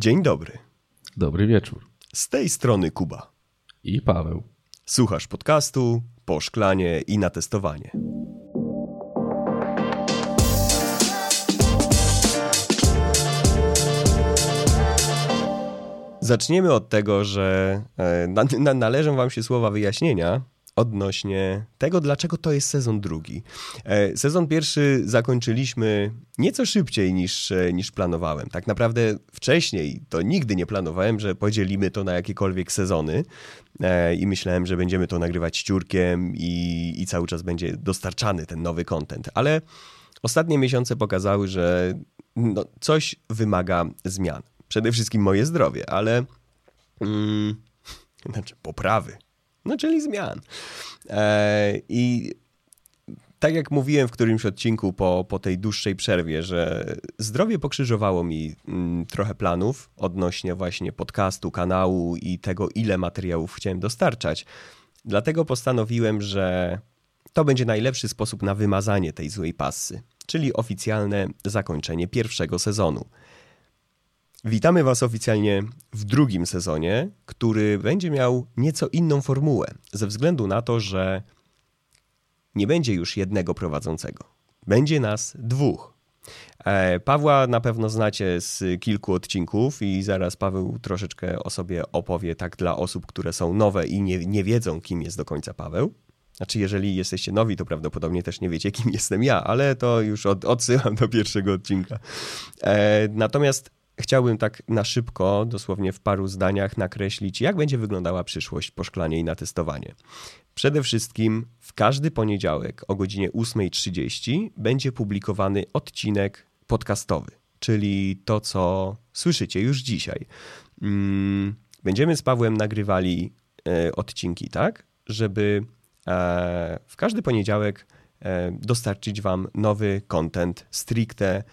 Dzień dobry. Dobry wieczór. Z tej strony Kuba. I Paweł. Słuchasz podcastu Po szklanie i na testowanie. Zaczniemy od tego, że e, na, na, należą Wam się słowa wyjaśnienia odnośnie tego, dlaczego to jest sezon drugi. E, sezon pierwszy zakończyliśmy nieco szybciej niż, e, niż planowałem. Tak naprawdę wcześniej to nigdy nie planowałem, że podzielimy to na jakiekolwiek sezony i myślałem, że będziemy to nagrywać ciurkiem i, i cały czas będzie dostarczany ten nowy content. Ale ostatnie miesiące pokazały, że no, coś wymaga zmian przede wszystkim moje zdrowie, ale mm, znaczy poprawy, no czyli zmian. E, I tak jak mówiłem w którymś odcinku po, po tej dłuższej przerwie, że zdrowie pokrzyżowało mi mm, trochę planów odnośnie właśnie podcastu, kanału i tego, ile materiałów chciałem dostarczać. Dlatego postanowiłem, że to będzie najlepszy sposób na wymazanie tej złej passy, czyli oficjalne zakończenie pierwszego sezonu. Witamy Was oficjalnie w drugim sezonie, który będzie miał nieco inną formułę, ze względu na to, że nie będzie już jednego prowadzącego. Będzie nas dwóch. E, Pawła na pewno znacie z kilku odcinków i zaraz Paweł troszeczkę o sobie opowie tak dla osób, które są nowe i nie, nie wiedzą, kim jest do końca Paweł. Znaczy, jeżeli jesteście nowi, to prawdopodobnie też nie wiecie, kim jestem ja, ale to już od, odsyłam do pierwszego odcinka. E, natomiast chciałbym tak na szybko, dosłownie w paru zdaniach, nakreślić, jak będzie wyglądała przyszłość po szklanie i na testowanie. Przede wszystkim w każdy poniedziałek o godzinie 8.30 będzie publikowany odcinek podcastowy, czyli to, co słyszycie już dzisiaj. Mm, będziemy z Pawłem nagrywali e, odcinki, tak, żeby e, w każdy poniedziałek e, dostarczyć Wam nowy content stricte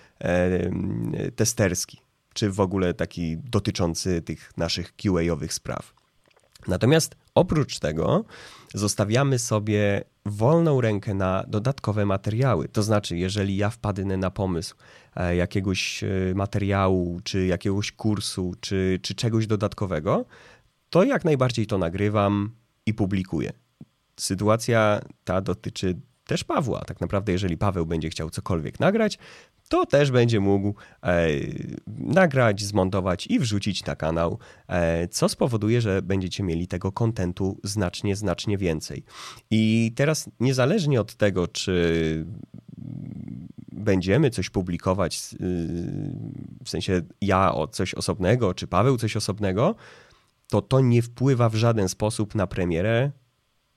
testerski czy w ogóle taki dotyczący tych naszych QA-owych spraw. Natomiast oprócz tego zostawiamy sobie wolną rękę na dodatkowe materiały. To znaczy, jeżeli ja wpadnę na pomysł e, jakiegoś e, materiału, czy jakiegoś kursu, czy, czy czegoś dodatkowego, to jak najbardziej to nagrywam i publikuję. Sytuacja ta dotyczy też Pawła. Tak naprawdę, jeżeli Paweł będzie chciał cokolwiek nagrać, to też będzie mógł e, nagrać, zmontować i wrzucić na kanał, e, co spowoduje, że będziecie mieli tego kontentu znacznie, znacznie więcej. I teraz niezależnie od tego, czy będziemy coś publikować, w sensie ja o coś osobnego, czy Paweł coś osobnego, to to nie wpływa w żaden sposób na premierę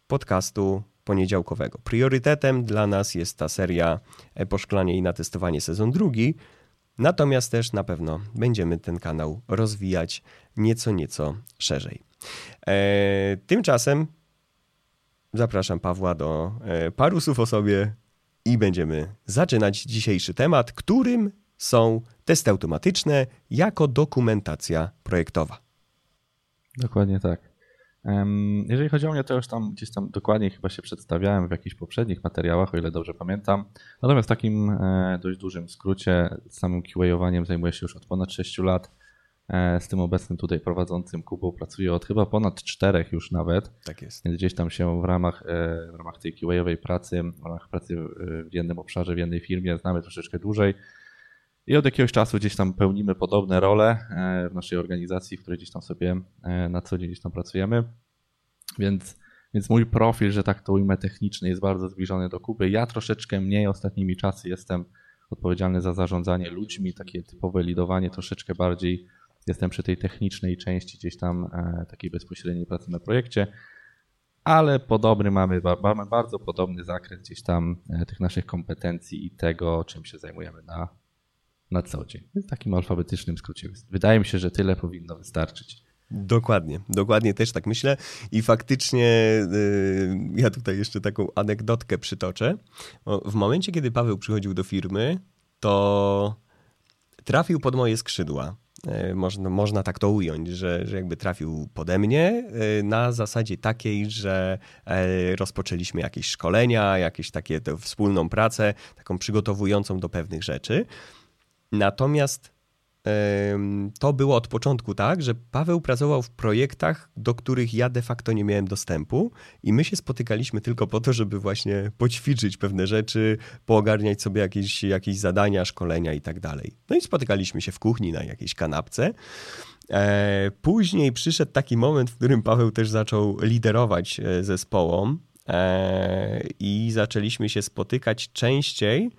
podcastu poniedziałkowego. Priorytetem dla nas jest ta seria e, Poszklanie i natestowanie sezon drugi, natomiast też na pewno będziemy ten kanał rozwijać nieco, nieco szerzej. E, tymczasem zapraszam Pawła do e, paru słów o sobie i będziemy zaczynać dzisiejszy temat, którym są testy automatyczne jako dokumentacja projektowa. Dokładnie tak. Jeżeli chodzi o mnie, to już tam gdzieś tam dokładnie chyba się przedstawiałem w jakichś poprzednich materiałach, o ile dobrze pamiętam. Natomiast w takim e, dość dużym skrócie, samym QA-owaniem zajmuję się już od ponad 6 lat. E, z tym obecnym tutaj prowadzącym Kubą pracuję od chyba ponad 4 już nawet. Tak jest. Więc gdzieś tam się w ramach, e, w ramach tej QA-owej pracy, w ramach pracy w jednym obszarze, w jednej firmie znamy troszeczkę dłużej. I od jakiegoś czasu gdzieś tam pełnimy podobne role e, w naszej organizacji, w której gdzieś tam sobie e, na co dzień gdzieś tam pracujemy. Więc, więc mój profil, że tak to ujmę, techniczny jest bardzo zbliżony do Kuby. Ja troszeczkę mniej ostatnimi czasy jestem odpowiedzialny za zarządzanie ludźmi, takie typowe lidowanie, troszeczkę bardziej jestem przy tej technicznej części gdzieś tam e, takiej bezpośredniej pracy na projekcie, ale podobny mamy, mamy bardzo podobny zakres gdzieś tam tych naszych kompetencji i tego, czym się zajmujemy na na co dzień. W takim alfabetycznym skrócie. Wydaje mi się, że tyle powinno wystarczyć. Dokładnie, dokładnie też tak myślę i faktycznie yy, ja tutaj jeszcze taką anegdotkę przytoczę. W momencie, kiedy Paweł przychodził do firmy, to trafił pod moje skrzydła. Yy, można, można tak to ująć, że, że jakby trafił pode mnie yy, na zasadzie takiej, że yy, rozpoczęliśmy jakieś szkolenia, jakieś takie wspólną pracę, taką przygotowującą do pewnych rzeczy. Natomiast to było od początku tak, że Paweł pracował w projektach, do których ja de facto nie miałem dostępu i my się spotykaliśmy tylko po to, żeby właśnie poćwiczyć pewne rzeczy, poogarniać sobie jakieś, jakieś zadania, szkolenia i tak dalej. No i spotykaliśmy się w kuchni na jakiejś kanapce. E, później przyszedł taki moment, w którym Paweł też zaczął liderować e, zespołom e, i zaczęliśmy się spotykać częściej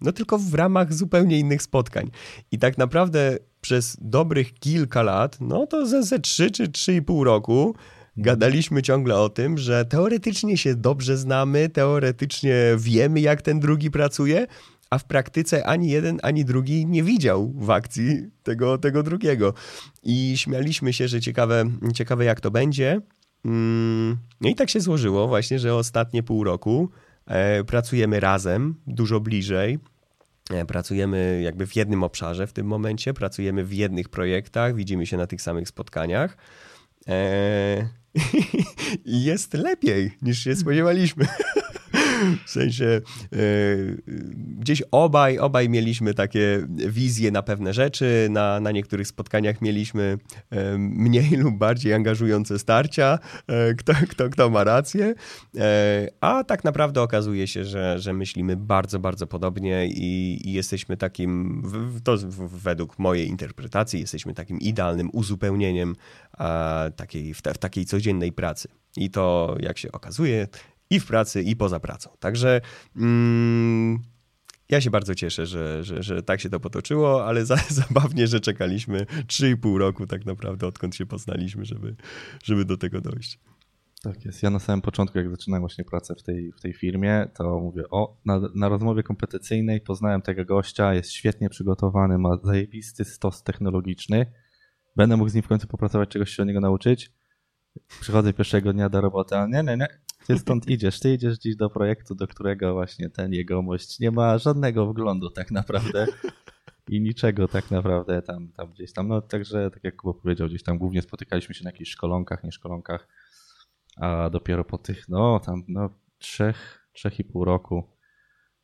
no tylko w ramach zupełnie innych spotkań. I tak naprawdę przez dobrych kilka lat, no to ze, ze 3 czy 3,5 roku gadaliśmy ciągle o tym, że teoretycznie się dobrze znamy, teoretycznie wiemy, jak ten drugi pracuje, a w praktyce ani jeden, ani drugi nie widział w akcji tego, tego drugiego. I śmialiśmy się, że ciekawe, ciekawe jak to będzie. Mm, no i tak się złożyło właśnie, że ostatnie pół roku pracujemy razem, dużo bliżej. E, pracujemy jakby w jednym obszarze w tym momencie, pracujemy w jednych projektach, widzimy się na tych samych spotkaniach. E, I jest lepiej niż się spodziewaliśmy. W sensie e, gdzieś obaj, obaj mieliśmy takie wizje na pewne rzeczy. Na, na niektórych spotkaniach mieliśmy e, mniej lub bardziej angażujące starcia, e, kto, kto, kto ma rację. A tak naprawdę okazuje się, że, że myślimy bardzo, bardzo podobnie i, i jesteśmy takim, to według mojej interpretacji, jesteśmy takim idealnym uzupełnieniem takiej, w, w takiej codziennej pracy. I to, jak się okazuje, i w pracy, i poza pracą. Także mm, ja się bardzo cieszę, że, że, że tak się to potoczyło, ale za, zabawnie, że czekaliśmy 3,5 roku tak naprawdę, odkąd się poznaliśmy, żeby, żeby do tego dojść. Tak jest. Ja na samym początku, jak zaczynałem właśnie pracę w tej, w tej firmie, to mówię, o, na, na rozmowie kompetencyjnej poznałem tego gościa, jest świetnie przygotowany, ma zajebisty stos technologiczny, będę mógł z nim w końcu popracować, czegoś się o niego nauczyć. Przychodzę pierwszego dnia do roboty, a nie, nie, nie, ty stąd idziesz, ty idziesz dziś do projektu, do którego właśnie ten jegomość nie ma żadnego wglądu tak naprawdę i niczego tak naprawdę tam, tam gdzieś tam. No także, tak jak Kuba powiedział, gdzieś tam głównie spotykaliśmy się na jakichś szkolonkach, nie szkolonkach, a dopiero po tych, no tam, no trzech, trzech i pół roku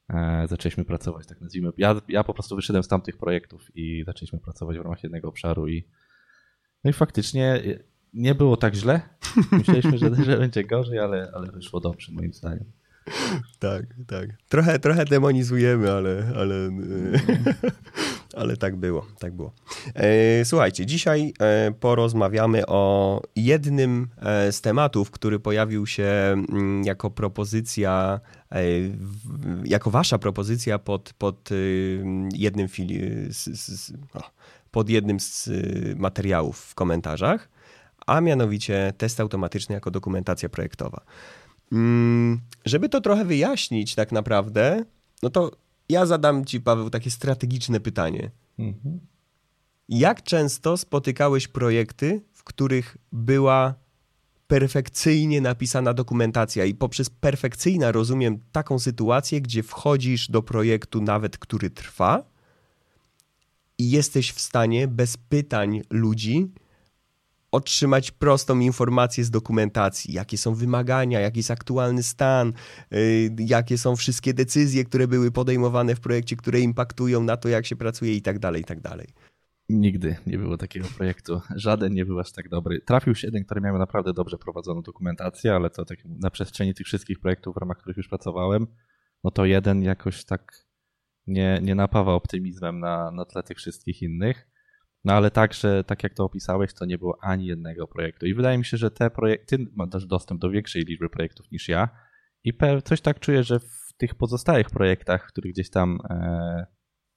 e, zaczęliśmy pracować, tak nazwijmy. Ja, ja po prostu wyszedłem z tamtych projektów i zaczęliśmy pracować w ramach jednego obszaru i no i faktycznie nie było tak źle. Myśleliśmy, że, że będzie gorzej, ale, ale wyszło dobrze, moim zdaniem. Tak, tak. Trochę, trochę demonizujemy, ale, ale, ale tak było, tak było. E, słuchajcie, dzisiaj e, porozmawiamy o jednym e, z tematów, który pojawił się mm, jako propozycja, jako wasza propozycja pod, pod jednym fili- pod jednym z materiałów w komentarzach a mianowicie test automatyczny jako dokumentacja projektowa. Mm, żeby to trochę wyjaśnić tak naprawdę, no to ja zadam ci, Paweł, takie strategiczne pytanie. Mhm. Jak często spotykałeś projekty, w których była perfekcyjnie napisana dokumentacja i poprzez perfekcyjna rozumiem taką sytuację, gdzie wchodzisz do projektu nawet, który trwa i jesteś w stanie bez pytań ludzi otrzymać prostą informację z dokumentacji, jakie są wymagania, jaki jest aktualny stan, yy, jakie są wszystkie decyzje, które były podejmowane w projekcie, które impaktują na to, jak się pracuje i tak dalej, i tak dalej. Nigdy nie było takiego projektu. Żaden nie był aż tak dobry. Trafił się jeden, który miał naprawdę dobrze prowadzoną dokumentację, ale to tak na przestrzeni tych wszystkich projektów, w ramach których już pracowałem, no to jeden jakoś tak nie, nie napawa optymizmem na, na tle tych wszystkich innych. No ale także, tak jak to opisałeś, to nie było ani jednego projektu. I wydaje mi się, że te projekty, masz dostęp do większej liczby projektów niż ja. I coś tak czuję, że w tych pozostałych projektach, w których gdzieś tam e,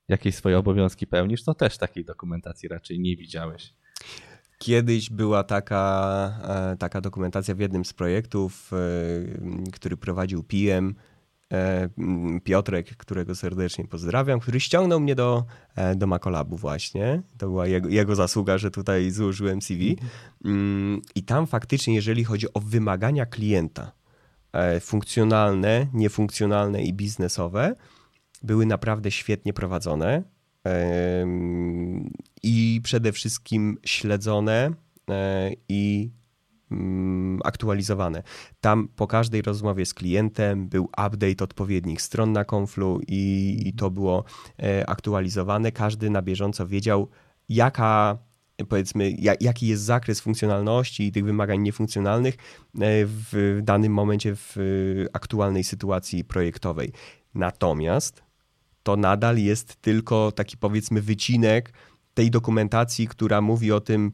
jakieś swoje obowiązki pełnisz, to też takiej dokumentacji raczej nie widziałeś. Kiedyś była taka, e, taka dokumentacja w jednym z projektów, e, który prowadził PM Piotrek, którego serdecznie pozdrawiam, który ściągnął mnie do, e, do Makolabu właśnie. To była jego, jego zasługa, że tutaj złożyłem CV. Mm, I tam faktycznie, jeżeli chodzi o wymagania klienta, e, funkcjonalne, niefunkcjonalne i biznesowe, były naprawdę świetnie prowadzone i przede wszystkim śledzone i aktualizowane. Tam po każdej rozmowie z klientem był update odpowiednich stron na Conflu i, i to było e, aktualizowane. Każdy na bieżąco wiedział, jaka powiedzmy, jaki jest zakres funkcjonalności i tych wymagań niefunkcjonalnych e, w danym momencie w aktualnej sytuacji projektowej. Natomiast to nadal jest tylko taki powiedzmy wycinek tej dokumentacji, która mówi o tym,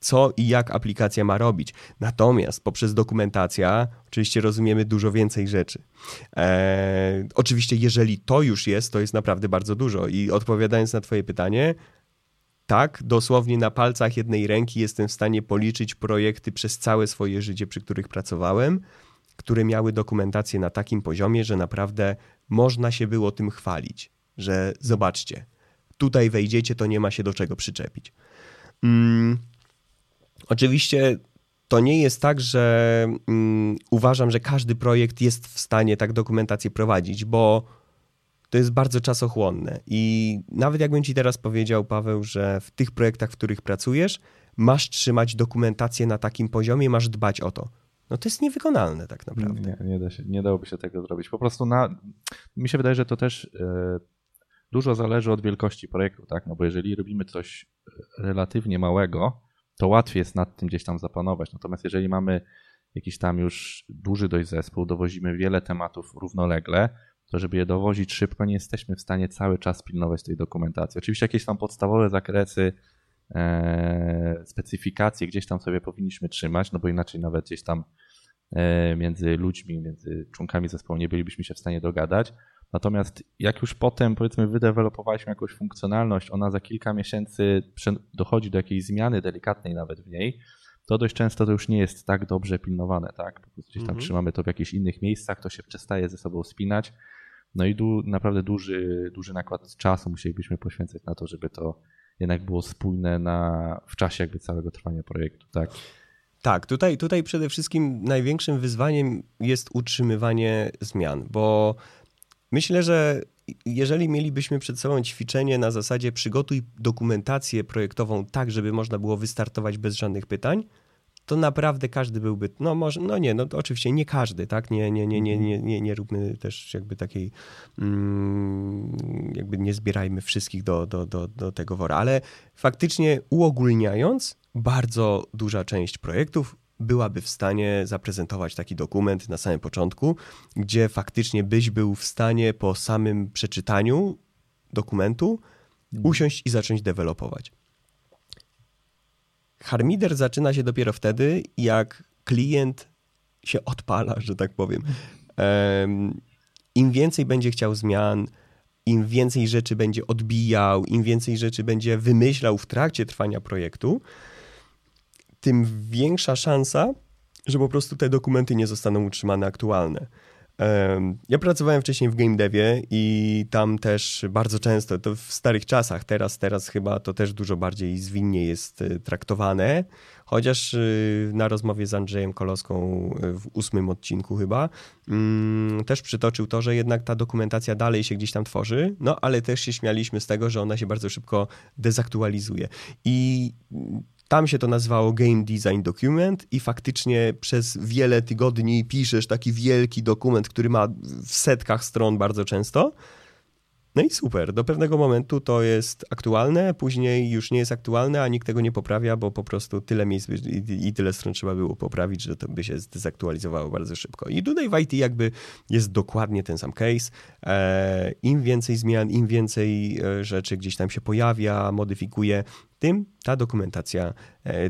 co i jak aplikacja ma robić. Natomiast poprzez dokumentację oczywiście rozumiemy dużo więcej rzeczy. Eee, oczywiście, jeżeli to już jest, to jest naprawdę bardzo dużo. I odpowiadając na Twoje pytanie, tak, dosłownie na palcach jednej ręki jestem w stanie policzyć projekty przez całe swoje życie, przy których pracowałem, które miały dokumentację na takim poziomie, że naprawdę można się było tym chwalić, że zobaczcie, tutaj wejdziecie, to nie ma się do czego przyczepić. Mm, oczywiście to nie jest tak, że mm, uważam, że każdy projekt jest w stanie tak dokumentację prowadzić, bo to jest bardzo czasochłonne. I nawet jakbym ci teraz powiedział, Paweł, że w tych projektach, w których pracujesz, masz trzymać dokumentację na takim poziomie, masz dbać o to. No to jest niewykonalne tak naprawdę. Nie, nie, da się, nie dałoby się tego zrobić. Po prostu na, mi się wydaje, że to też e, dużo zależy od wielkości projektu, tak? No bo jeżeli robimy coś relatywnie małego, to łatwiej jest nad tym gdzieś tam zapanować. Natomiast jeżeli mamy jakiś tam już duży dość zespół, dowozimy wiele tematów równolegle, to żeby je dowozić szybko, nie jesteśmy w stanie cały czas pilnować tej dokumentacji. Oczywiście jakieś tam podstawowe zakresy, e, specyfikacje gdzieś tam sobie powinniśmy trzymać, no bo inaczej nawet gdzieś tam e, między ludźmi, między członkami zespołu nie bylibyśmy się w stanie dogadać. Natomiast jak już potem, powiedzmy, wydewelopowaliśmy jakąś funkcjonalność, ona za kilka miesięcy dochodzi do jakiejś zmiany delikatnej nawet w niej, to dość często to już nie jest tak dobrze pilnowane, tak? Po prostu gdzieś tam mhm. trzymamy to w jakichś innych miejscach, to się przestaje ze sobą spinać. No i du, naprawdę duży, duży nakład czasu musielibyśmy poświęcać na to, żeby to jednak było spójne na, w czasie jakby całego trwania projektu, tak? Tak, tutaj, tutaj przede wszystkim największym wyzwaniem jest utrzymywanie zmian, bo myślę, że jeżeli mielibyśmy przed sobą ćwiczenie na zasadzie przygotuj dokumentację projektową tak, żeby można było wystartować bez żadnych pytań, to naprawdę każdy byłby, no może, no nie, no to oczywiście nie każdy, tak, nie, nie, nie, nie, nie, nie, nie róbmy też jakby takiej, mm, jakby nie zbierajmy wszystkich do, do, do, do tego wora, ale faktycznie uogólniając, bardzo duża część projektów byłaby w stanie zaprezentować taki dokument na samym początku, gdzie faktycznie byś był w stanie po samym przeczytaniu dokumentu mhm. usiąść i zacząć dewelopować. Harmider zaczyna się dopiero wtedy, jak klient się odpala, że tak powiem. Im więcej będzie chciał zmian, im więcej rzeczy będzie odbijał, im więcej rzeczy będzie wymyślał w trakcie trwania projektu, tym większa szansa, że po prostu te dokumenty nie zostaną utrzymane aktualne. Ja pracowałem wcześniej w game devie i tam też bardzo często, to w starych czasach, teraz, teraz chyba to też dużo bardziej zwinnie jest e, traktowane, chociaż e, na rozmowie z Andrzejem Koloską e, w ósmym odcinku chyba mm, też przytoczył to, że jednak ta dokumentacja dalej się gdzieś tam tworzy, no ale też się śmialiśmy z tego, że ona się bardzo szybko dezaktualizuje. I tam się to nazywało Game Design Document i faktycznie przez wiele tygodni piszesz taki wielki dokument, który ma w setkach stron bardzo często. No i super, do pewnego momentu to jest aktualne, później już nie jest aktualne, a nikt tego nie poprawia, bo po prostu tyle miejsc i, tyle stron trzeba było poprawić, że to by się zdezaktualizowało bardzo szybko. I tutaj w IT jakby jest dokładnie ten sam case. E, Im więcej zmian, im więcej e, rzeczy gdzieś tam się pojawia, modyfikuje, tym ta dokumentacja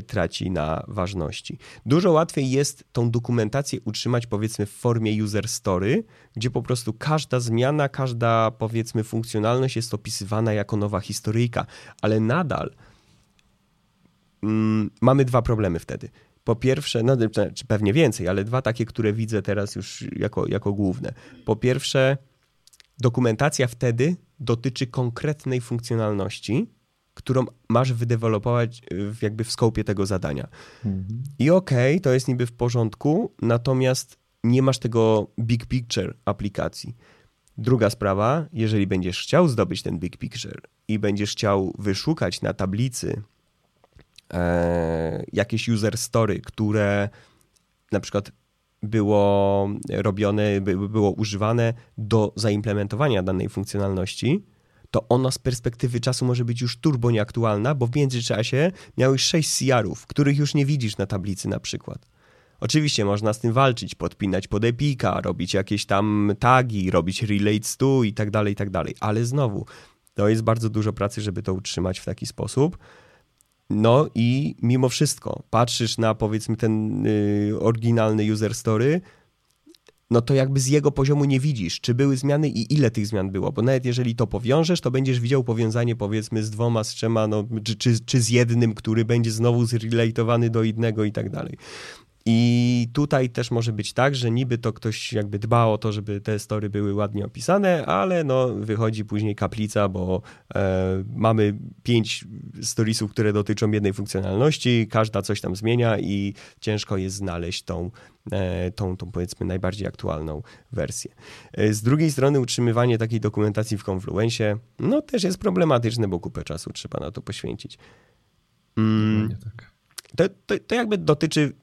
traci na ważności. Dużo łatwiej jest tą dokumentację utrzymać powiedzmy w formie user story, gdzie po prostu każda zmiana, każda powiedzmy funkcjonalność jest opisywana jako nowa historyjka, ale nadal mm, mamy dwa problemy wtedy. Po pierwsze, no, czy pewnie więcej, ale dwa takie, które widzę teraz już jako, jako główne. Po pierwsze, dokumentacja wtedy dotyczy konkretnej funkcjonalności, którą masz wydevelopować w, jakby w skopie tego zadania. Mhm. I okej, okay, to jest niby w porządku, natomiast nie masz tego big picture aplikacji. Druga sprawa, jeżeli będziesz chciał zdobyć ten big picture i będziesz chciał wyszukać na tablicy e, jakieś user story, które na przykład było robione, było używane do zaimplementowania danej funkcjonalności, to ona z perspektywy czasu może być już turbo nieaktualna, bo w międzyczasie miałeś 6 CR-ów, których już nie widzisz na tablicy na przykład. Oczywiście można z tym walczyć, podpinać pod epika, robić jakieś tam tagi, robić relates to i tak dalej, i tak dalej, ale znowu, to jest bardzo dużo pracy, żeby to utrzymać w taki sposób. No i mimo wszystko, patrzysz na powiedzmy ten y, oryginalny user story, no to jakby z jego poziomu nie widzisz, czy były zmiany i ile tych zmian było, bo nawet jeżeli to powiążesz, to będziesz widział powiązanie powiedzmy z dwoma, z trzema, no, czy, czy, czy z jednym, który będzie znowu zrelatowany do innego i tak dalej. I tutaj też może być tak, że niby to ktoś jakby dba o to, żeby te story były ładnie opisane, ale no wychodzi później kaplica, bo e, mamy pięć storiesów, które dotyczą jednej funkcjonalności, każda coś tam zmienia i ciężko jest znaleźć tą, e, tą, tą powiedzmy najbardziej aktualną wersję. E, z drugiej strony utrzymywanie takiej dokumentacji w Confluencie no też jest problematyczne, bo kupę czasu trzeba na to poświęcić. Mm, tak. to, to, to jakby dotyczy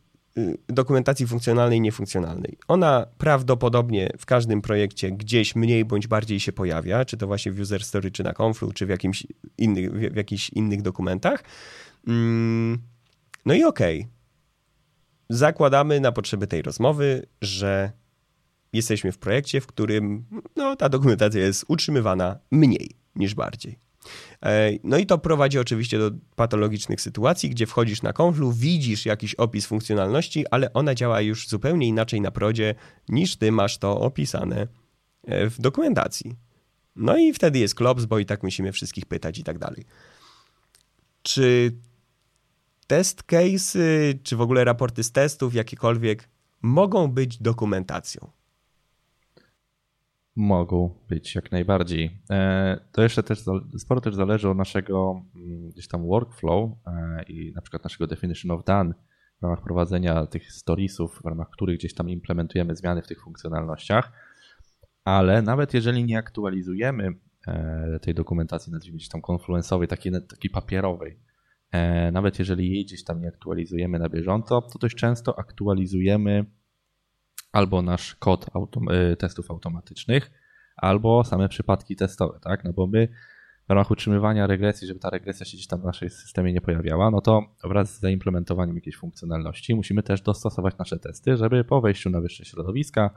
dokumentacji funkcjonalnej i niefunkcjonalnej. Ona prawdopodobnie w każdym projekcie gdzieś mniej bądź bardziej się pojawia, czy to właśnie w user story, czy na Conflu, czy w, jakimś innych, w jakichś innych dokumentach. Mm, no i okej. Okay. Zakładamy na potrzeby tej rozmowy, że jesteśmy w projekcie, w którym no, ta dokumentacja jest utrzymywana mniej niż bardziej. E, no i to prowadzi oczywiście do patologicznych sytuacji, gdzie wchodzisz na konflu, widzisz jakiś opis funkcjonalności, ale ona działa już zupełnie inaczej na prodzie niż ty masz to opisane e, w dokumentacji. No i wtedy jest klops, bo i tak musimy wszystkich pytać i tak dalej. Czy test case, czy w ogóle raporty z testów, jakiekolwiek, mogą być dokumentacją? Mogą być jak najbardziej. E, to jeszcze też sporo też zależy od naszego mm, gdzieś tam workflow e, i na przykład naszego definition of done w ramach prowadzenia tych storiesów, w ramach których gdzieś tam implementujemy zmiany w tych funkcjonalnościach. Ale nawet jeżeli nie aktualizujemy e, tej dokumentacji, nazwijmy gdzieś tam konfluensowej, takiej, takiej papierowej, nawet jeżeli jej gdzieś tam nie aktualizujemy na bieżąco, to dość często aktualizujemy albo nasz kod autom y, testów automatycznych, albo same przypadki testowe, tak? No bo my w ramach utrzymywania regresji, żeby ta regresja się gdzieś tam w naszym systemie nie pojawiała, no to wraz z zaimplementowaniem jakiejś funkcjonalności musimy też dostosować nasze testy, żeby po wejściu na wyższe środowiska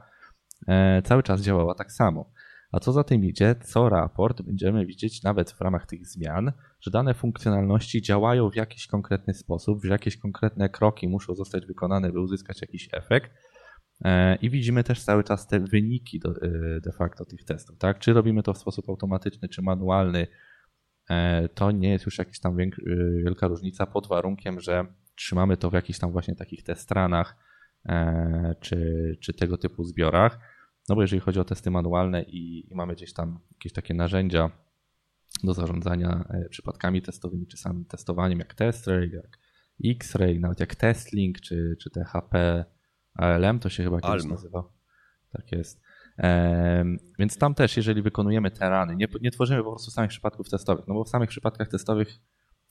e, cały czas działała tak samo. A co za tym idzie, co raport będziemy widzieć nawet w ramach tych zmian, że dane funkcjonalności działają w jakiś konkretny sposób, że jakieś konkretne kroki muszą zostać wykonane, by uzyskać jakiś efekt, I widzimy też cały czas te wyniki e, de facto tych testów. Tak? Czy robimy to w sposób automatyczny, czy manualny, e, to nie jest już jakaś tam wielka różnica pod warunkiem, że trzymamy to w jakichś tam właśnie takich testranach czy, czy tego typu zbiorach. No bo jeżeli chodzi o testy manualne i, i mamy gdzieś tam jakieś takie narzędzia do zarządzania przypadkami testowymi czy samym testowaniem, jak TestRay, jak X-Ray, nawet jak TestLink czy, czy THP ALM to się chyba kiedyś nazywał. Tak jest. więc tam też, jeżeli wykonujemy te rany, nie, nie tworzymy po prostu samych przypadków testowych, no bo w samych przypadkach testowych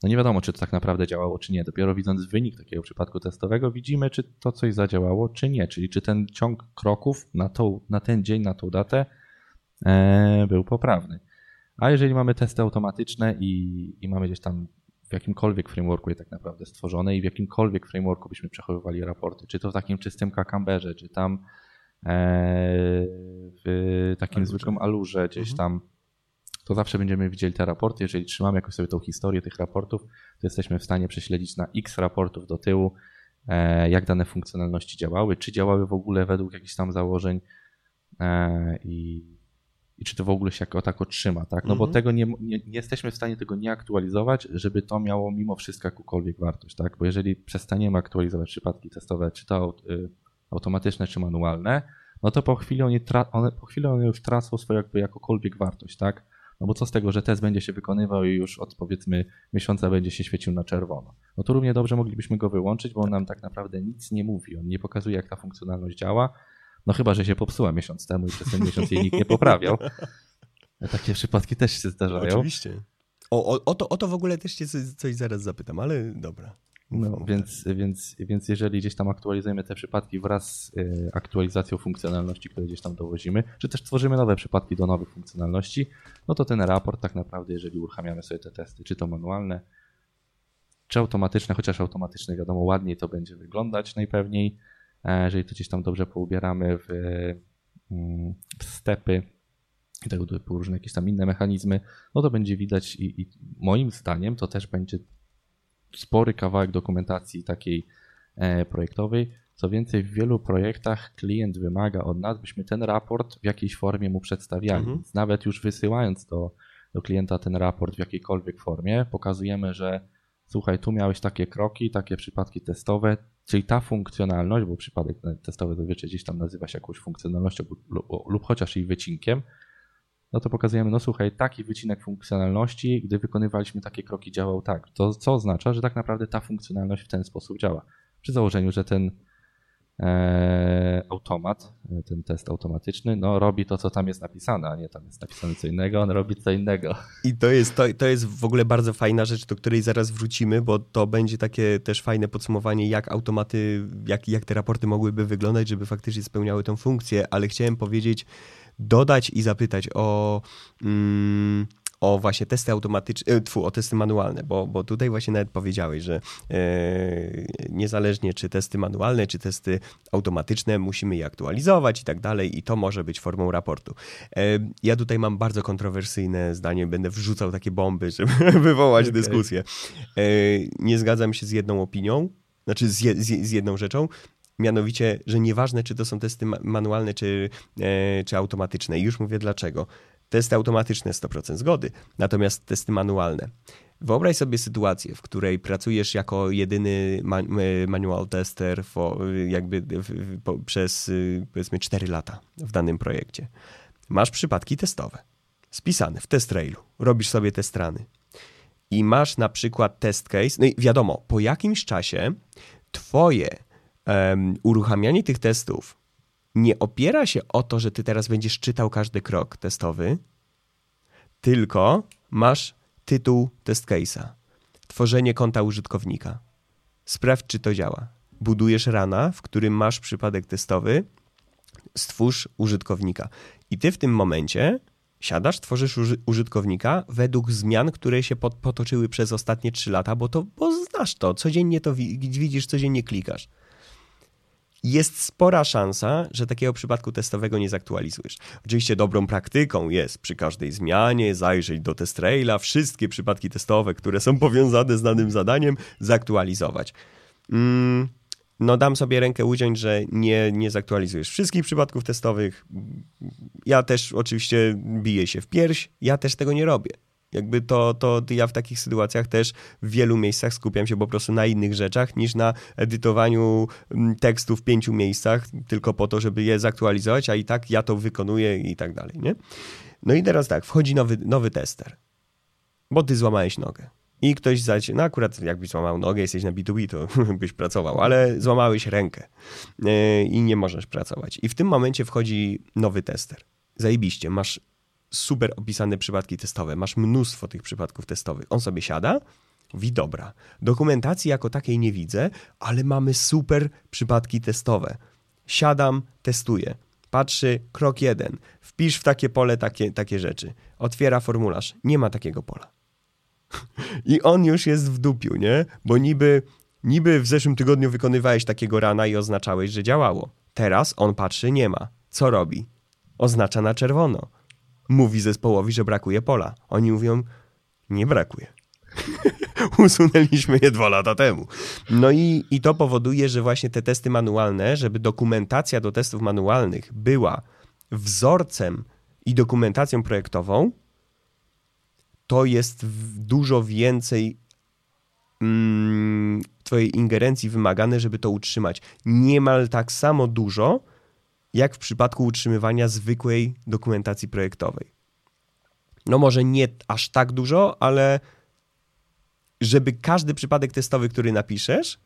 no nie wiadomo, czy to tak naprawdę działało, czy nie. Dopiero widząc wynik takiego przypadku testowego, widzimy, czy to coś zadziałało, czy nie. Czyli czy ten ciąg kroków na, tą, na ten dzień, na tą datę e, był poprawny. A jeżeli mamy testy automatyczne i, i mamy gdzieś tam w jakimkolwiek frameworku jest tak naprawdę stworzone i w jakimkolwiek frameworku byśmy przechowywali raporty, czy to w takim czystym Cucumberze, czy tam e, w takim Alurze. zwykłym Alurze gdzieś mhm. tam, to zawsze będziemy widzieli te raporty. Jeżeli trzymamy jakoś sobie tą historię tych raportów, to jesteśmy w stanie prześledzić na x raportów do tyłu, e, jak dane funkcjonalności działały, czy działały w ogóle według jakichś tam założeń e, i i czy to w ogóle się jako tako trzyma, tak? No bo mhm. tego nie, nie, nie, jesteśmy w stanie tego nie aktualizować, żeby to miało mimo wszystko jakąkolwiek wartość, tak? Bo jeżeli przestaniemy aktualizować przypadki testowe, czy to y, automatyczne, czy manualne, no to po chwili one, one, po chwili one już tracą swoją jakby jakokolwiek wartość, tak? No bo co z tego, że test będzie się wykonywał i już od powiedzmy miesiąca będzie się świecił na czerwono. No to równie dobrze moglibyśmy go wyłączyć, bo on nam tak naprawdę nic nie mówi. On nie pokazuje, jak ta funkcjonalność działa, no chyba, że się popsuła miesiąc temu i przez ten miesiąc jej nikt nie poprawiał. Takie przypadki też się zdarzają. Oczywiście. O, o, o, to, o to w ogóle też cię coś zaraz zapytam, ale dobra. No, więc, więc, więc jeżeli gdzieś tam aktualizujemy te przypadki wraz z y, aktualizacją funkcjonalności, które gdzieś tam dowozimy, czy też tworzymy nowe przypadki do nowych funkcjonalności, no to ten raport tak naprawdę, jeżeli uruchamiamy sobie te testy, czy to manualne, czy automatyczne, chociaż automatyczne wiadomo ładniej to będzie wyglądać najpewniej, e, jeżeli to gdzieś tam dobrze poubieramy w, mm, w stepy i tego typu różne jakieś tam inne mechanizmy, no to będzie widać i, i moim zdaniem to też będzie spory kawałek dokumentacji takiej e, projektowej. Co więcej, w wielu projektach klient wymaga od nas, byśmy ten raport w jakiejś formie mu przedstawiali. Mhm. Więc nawet już wysyłając do, do klienta ten raport w jakiejkolwiek formie, pokazujemy, że słuchaj, tu miałeś takie kroki, takie przypadki testowe, czyli ta funkcjonalność, bo przypadek testowy zazwyczaj gdzieś tam nazywa się jakąś funkcjonalnością lub, lub chociaż jej wycinkiem, no to pokazujemy, no słuchaj, taki wycinek funkcjonalności, gdy wykonywaliśmy takie kroki, działał tak. To co oznacza, że tak naprawdę ta funkcjonalność w ten sposób działa. Przy założeniu, że ten automat, e, ten test automatyczny, no robi to, co tam jest napisane, a nie tam jest napisane co innego, on robi co innego. I to jest, to, to jest w ogóle bardzo fajna rzecz, do której zaraz wrócimy, bo to będzie takie też fajne podsumowanie, jak automaty, jak, jak te raporty mogłyby wyglądać, żeby faktycznie spełniały tą funkcję, ale chciałem powiedzieć, dodać i zapytać o, mm, o właśnie testy automatyczne, e, tfu, o testy manualne, bo, bo tutaj właśnie nawet powiedziałeś, że e, niezależnie czy testy manualne, czy testy automatyczne, musimy je aktualizować i tak dalej i to może być formą raportu. E, ja tutaj mam bardzo kontrowersyjne zdanie, będę wrzucał takie bomby, żeby wywołać okay. dyskusję. Nie zgadzam się z jedną opinią, znaczy z, je, z, z jedną rzeczą, mianowicie, że nieważne, czy to są testy manualne, czy, e, czy automatyczne. I już mówię dlaczego. Testy automatyczne 100% zgody, natomiast testy manualne. Wyobraź sobie sytuację, w której pracujesz jako jedyny manual tester jakby przez y, powiedzmy 4 lata w danym projekcie. Masz przypadki testowe, spisane w test railu, robisz sobie test rany i masz na przykład test case, no i wiadomo, po jakimś czasie twoje um, uruchamianie tych testów nie opiera się o to, że ty teraz będziesz czytał każdy krok testowy, tylko masz tytuł test case'a. Tworzenie konta użytkownika. Sprawdź, czy to działa. Budujesz rana, w którym masz przypadek testowy, stwórz użytkownika. I ty w tym momencie siadasz, tworzysz użytkownika według zmian, które się potoczyły przez ostatnie 3 lata, bo to bo znasz to, codziennie to widzisz, codziennie klikasz jest spora szansa, że takiego przypadku testowego nie zaktualizujesz. Oczywiście dobrą praktyką jest przy każdej zmianie zajrzeć do test traila, wszystkie przypadki testowe, które są powiązane z danym zadaniem, zaktualizować. Mm, no dam sobie rękę uciąć, że nie, nie zaktualizujesz wszystkich przypadków testowych. Ja też oczywiście biję się w pierś, ja też tego nie robię. Jakby to, to ja w takich sytuacjach też w wielu miejscach skupiam się po prostu na innych rzeczach niż na edytowaniu mm, tekstu w pięciu miejscach, tylko po to, żeby je zaktualizować, a i tak ja to wykonuję i tak dalej, nie? No i teraz tak, wchodzi nowy, nowy tester, bo ty złamałeś nogę. I ktoś zaś, no akurat jakbyś złamał nogę, jesteś na B2B, to byś pracował, ale złamałeś rękę yy, i nie możesz pracować. I w tym momencie wchodzi nowy tester. Zajebiście, masz super opisane przypadki testowe, masz mnóstwo tych przypadków testowych. On sobie siada, mówi dobra, dokumentacji jako takiej nie widzę, ale mamy super przypadki testowe. Siadam, testuję. Patrzy, krok jeden, wpisz w takie pole takie, takie rzeczy. Otwiera formularz, nie ma takiego pola. I on już jest w dupiu, nie? Bo niby, niby w zeszłym tygodniu wykonywałeś takiego rana i oznaczałeś, że działało. Teraz on patrzy, nie ma. Co robi? Oznacza na czerwono mówi zespołowi, że brakuje pola. Oni mówią, nie brakuje. Usunęliśmy je dwa lata temu. No i, i to powoduje, że właśnie te testy manualne, żeby dokumentacja do testów manualnych była wzorcem i dokumentacją projektową, to jest dużo więcej mm, Twojej ingerencji wymagane, żeby to utrzymać. Niemal tak samo dużo, jak w przypadku utrzymywania zwykłej dokumentacji projektowej. No może nie aż tak dużo, ale żeby każdy przypadek testowy, który napiszesz,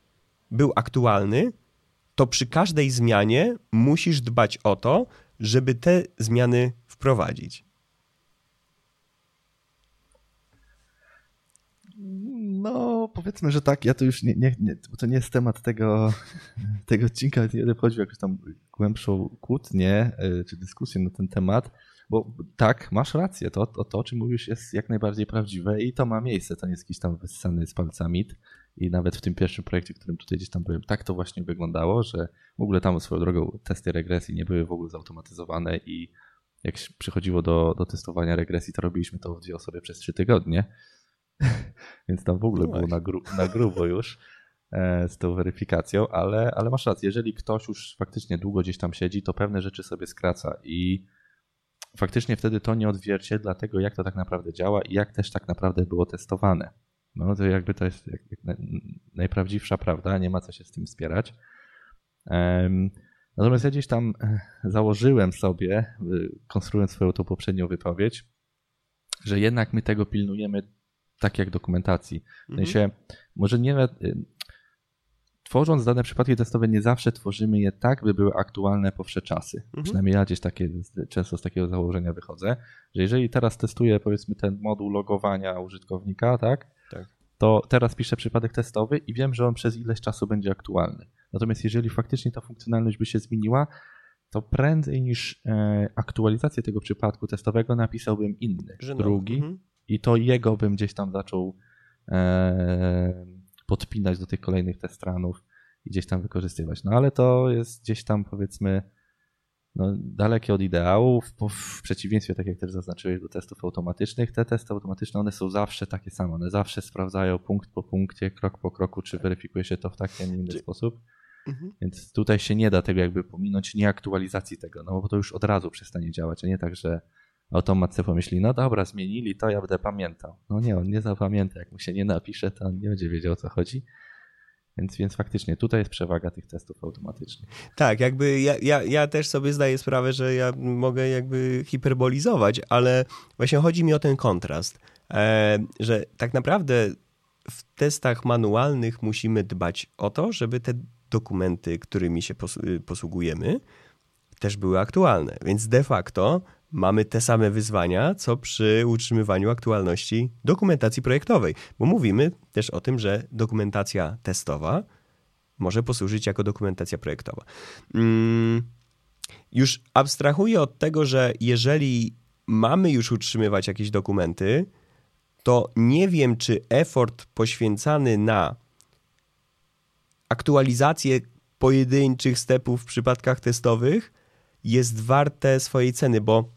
był aktualny, to przy każdej zmianie musisz dbać o to, żeby te zmiany wprowadzić. No, powiedzmy, że tak. Ja to już nie, nie, nie to nie jest temat tego, tego odcinka, nie będę wchodził w jakąś tam głębszą kłótnię y, czy dyskusję na ten temat, bo tak, masz rację. To, to, to, o czym mówisz, jest jak najbardziej prawdziwe i to ma miejsce. To nie jest jakiś tam wyssany z palca mit. I nawet w tym pierwszym projekcie, którym tutaj gdzieś tam byłem, tak to właśnie wyglądało, że w ogóle tam swoją drogą testy regresji nie były w ogóle zautomatyzowane i jak przychodziło do, do testowania regresji, to robiliśmy to w dwie osoby przez trzy tygodnie. Więc tam w ogóle no było na, gru, na grubo już e, z tą weryfikacją, ale, ale masz rację, jeżeli ktoś już faktycznie długo gdzieś tam siedzi, to pewne rzeczy sobie skraca i faktycznie wtedy to nie odzwierciedla tego, jak to tak naprawdę działa i jak też tak naprawdę było testowane. No to jakby to jest najprawdziwsza prawda, nie ma co się z tym spierać. Natomiast ja gdzieś tam e, założyłem sobie, konstruując swoją tą poprzednią wypowiedź, że jednak my tego pilnujemy tak jak dokumentacji. W mhm. sensie, może nie. Y, tworząc dane przypadki testowe, nie zawsze tworzymy je tak, by były aktualne po wsze czasy. Mhm. Przynajmniej ja gdzieś takie, często z takiego założenia wychodzę, że jeżeli teraz testuję powiedzmy ten moduł logowania użytkownika, tak, tak. to teraz piszę przypadek testowy i wiem, że on przez ileś czasu będzie aktualny. Natomiast jeżeli faktycznie ta funkcjonalność by się zmieniła, to prędzej niż e, aktualizację tego przypadku testowego napisałbym inny, drugi, mhm i to jego bym gdzieś tam zaczął e, podpinać do tych kolejnych testranów i gdzieś tam wykorzystywać. No ale to jest gdzieś tam powiedzmy no, dalekie od ideałów, w przeciwieństwie, tak jak też zaznaczyłeś, do testów automatycznych. Te testy automatyczne, one są zawsze takie same. One zawsze sprawdzają punkt po punkcie, krok po kroku, czy weryfikuje się to w taki, a nie inny sposób. Mhm. Więc tutaj się nie da tego jakby pominąć, nie aktualizacji tego, no bo to już od razu przestanie działać, a nie tak, że automat sobie pomyśli, no dobra, zmienili to, ja będę pamiętał. No nie, on nie zapamięta, jak mu się nie napisze, to on nie będzie wiedział o co chodzi. Więc, więc faktycznie tutaj jest przewaga tych testów automatycznych. Tak, jakby ja, ja, ja też sobie zdaję sprawę, że ja mogę jakby hiperbolizować, ale właśnie chodzi mi o ten kontrast, e, że tak naprawdę w testach manualnych musimy dbać o to, żeby te dokumenty, którymi się posługujemy, też były aktualne. Więc de facto mamy te same wyzwania, co przy utrzymywaniu aktualności dokumentacji projektowej, bo mówimy też o tym, że dokumentacja testowa może posłużyć jako dokumentacja projektowa. Mm, już abstrahuję od tego, że jeżeli mamy już utrzymywać jakieś dokumenty, to nie wiem, czy effort poświęcany na aktualizację pojedynczych stepów w przypadkach testowych jest warte swojej ceny, bo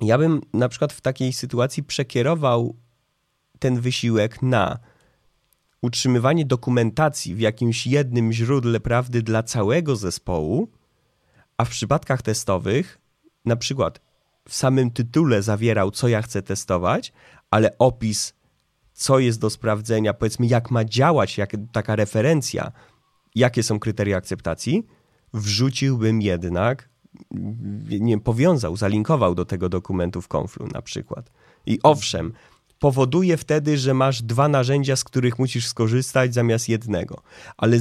ja bym na przykład w takiej sytuacji przekierował ten wysiłek na utrzymywanie dokumentacji w jakimś jednym źródle prawdy dla całego zespołu, a w przypadkach testowych, na przykład w samym tytule zawierał, co ja chcę testować, ale opis, co jest do sprawdzenia, powiedzmy, jak ma działać, jak taka referencja, jakie są kryteria akceptacji, wrzuciłbym jednak nie powiązał, zalinkował do tego dokumentu w Conflu na przykład. I owszem, powoduje wtedy, że masz dwa narzędzia, z których musisz skorzystać zamiast jednego. Ale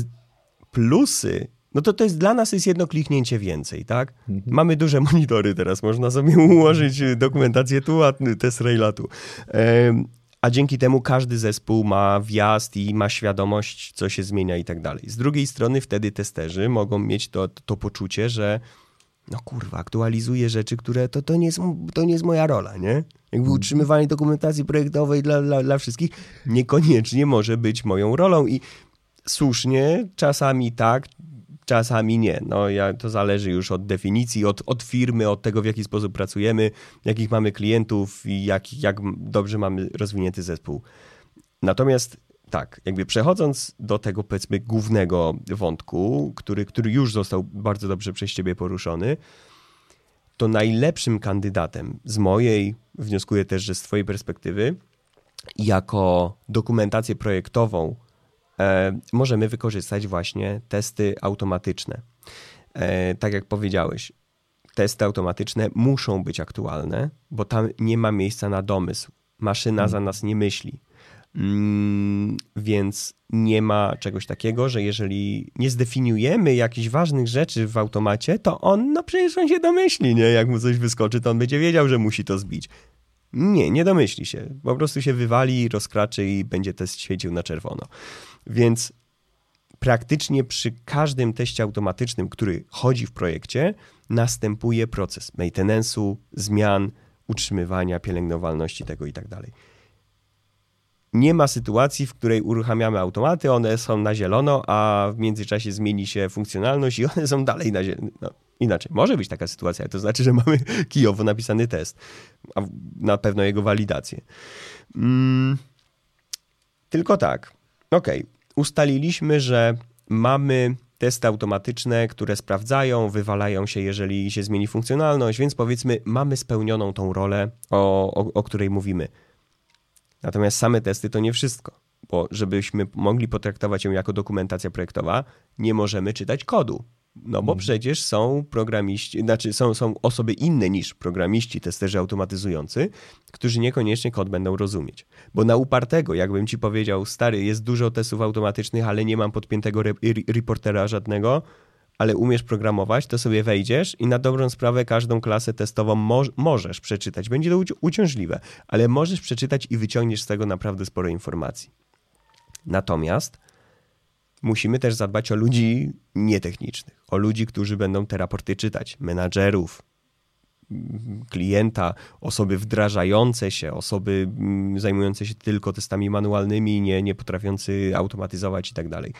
plusy, no to to jest dla nas jest jedno kliknięcie więcej, tak? Mhm. Mamy duże monitory teraz, można sobie ułożyć dokumentację tu, a test Raila tu. A dzięki temu każdy zespół ma wjazd i ma świadomość, co się zmienia i tak dalej. Z drugiej strony wtedy testerzy mogą mieć to, to poczucie, że no kurwa, aktualizuję rzeczy, które to, to, nie jest, to nie jest moja rola, nie? Jakby utrzymywanie dokumentacji projektowej dla, dla, dla wszystkich niekoniecznie może być moją rolą i słusznie, czasami tak, czasami nie. No, ja, to zależy już od definicji, od, od firmy, od tego, w jaki sposób pracujemy, jakich mamy klientów i jak, jak dobrze mamy rozwinięty zespół. Natomiast tak, jakby przechodząc do tego powiedzmy głównego wątku, który, który już został bardzo dobrze przez ciebie poruszony, to najlepszym kandydatem z mojej, wnioskuję też, że z twojej perspektywy, jako dokumentację projektową e, możemy wykorzystać właśnie testy automatyczne. E, tak jak powiedziałeś, testy automatyczne muszą być aktualne, bo tam nie ma miejsca na domysł. Maszyna hmm. za nas nie myśli. Mm, więc nie ma czegoś takiego, że jeżeli nie zdefiniujemy jakichś ważnych rzeczy w automacie, to on, no przecież on się domyśli, nie? Jak mu coś wyskoczy, to on będzie wiedział, że musi to zbić. Nie, nie domyśli się. Po prostu się wywali, rozkraczy i będzie test świecił na czerwono. Więc praktycznie przy każdym teście automatycznym, który chodzi w projekcie, następuje proces maintenance'u, zmian, utrzymywania, pielęgnowalności tego i tak dalej. Nie ma sytuacji, w której uruchamiamy automaty, one są na zielono, a w międzyczasie zmieni się funkcjonalność i one są dalej na zielono. No, inaczej, może być taka sytuacja, to znaczy, że mamy kijowo napisany test, a na pewno jego walidację. Mm, tylko tak, okay. ustaliliśmy, że mamy testy automatyczne, które sprawdzają, wywalają się, jeżeli się zmieni funkcjonalność, więc powiedzmy, mamy spełnioną tą rolę, o, o, o której mówimy. Natomiast same testy to nie wszystko, bo żebyśmy mogli potraktować ją jako dokumentacja projektowa, nie możemy czytać kodu. No bo mhm. przecież są programiści, znaczy są, są osoby inne niż programiści, testerzy automatyzujący, którzy niekoniecznie kod będą rozumieć. Bo na upartego, jakbym ci powiedział, stary, jest dużo testów automatycznych, ale nie mam podpiętego re reportera żadnego, ale umiesz programować, to sobie wejdziesz i na dobrą sprawę każdą klasę testową mo możesz przeczytać. Będzie to uciążliwe, ale możesz przeczytać i wyciągniesz z tego naprawdę sporo informacji. Natomiast musimy też zadbać o ludzi nietechnicznych, o ludzi, którzy będą te raporty czytać, menadżerów, klienta, osoby wdrażające się, osoby mm, zajmujące się tylko testami manualnymi, nie, nie potrafiący automatyzować i tak dalej.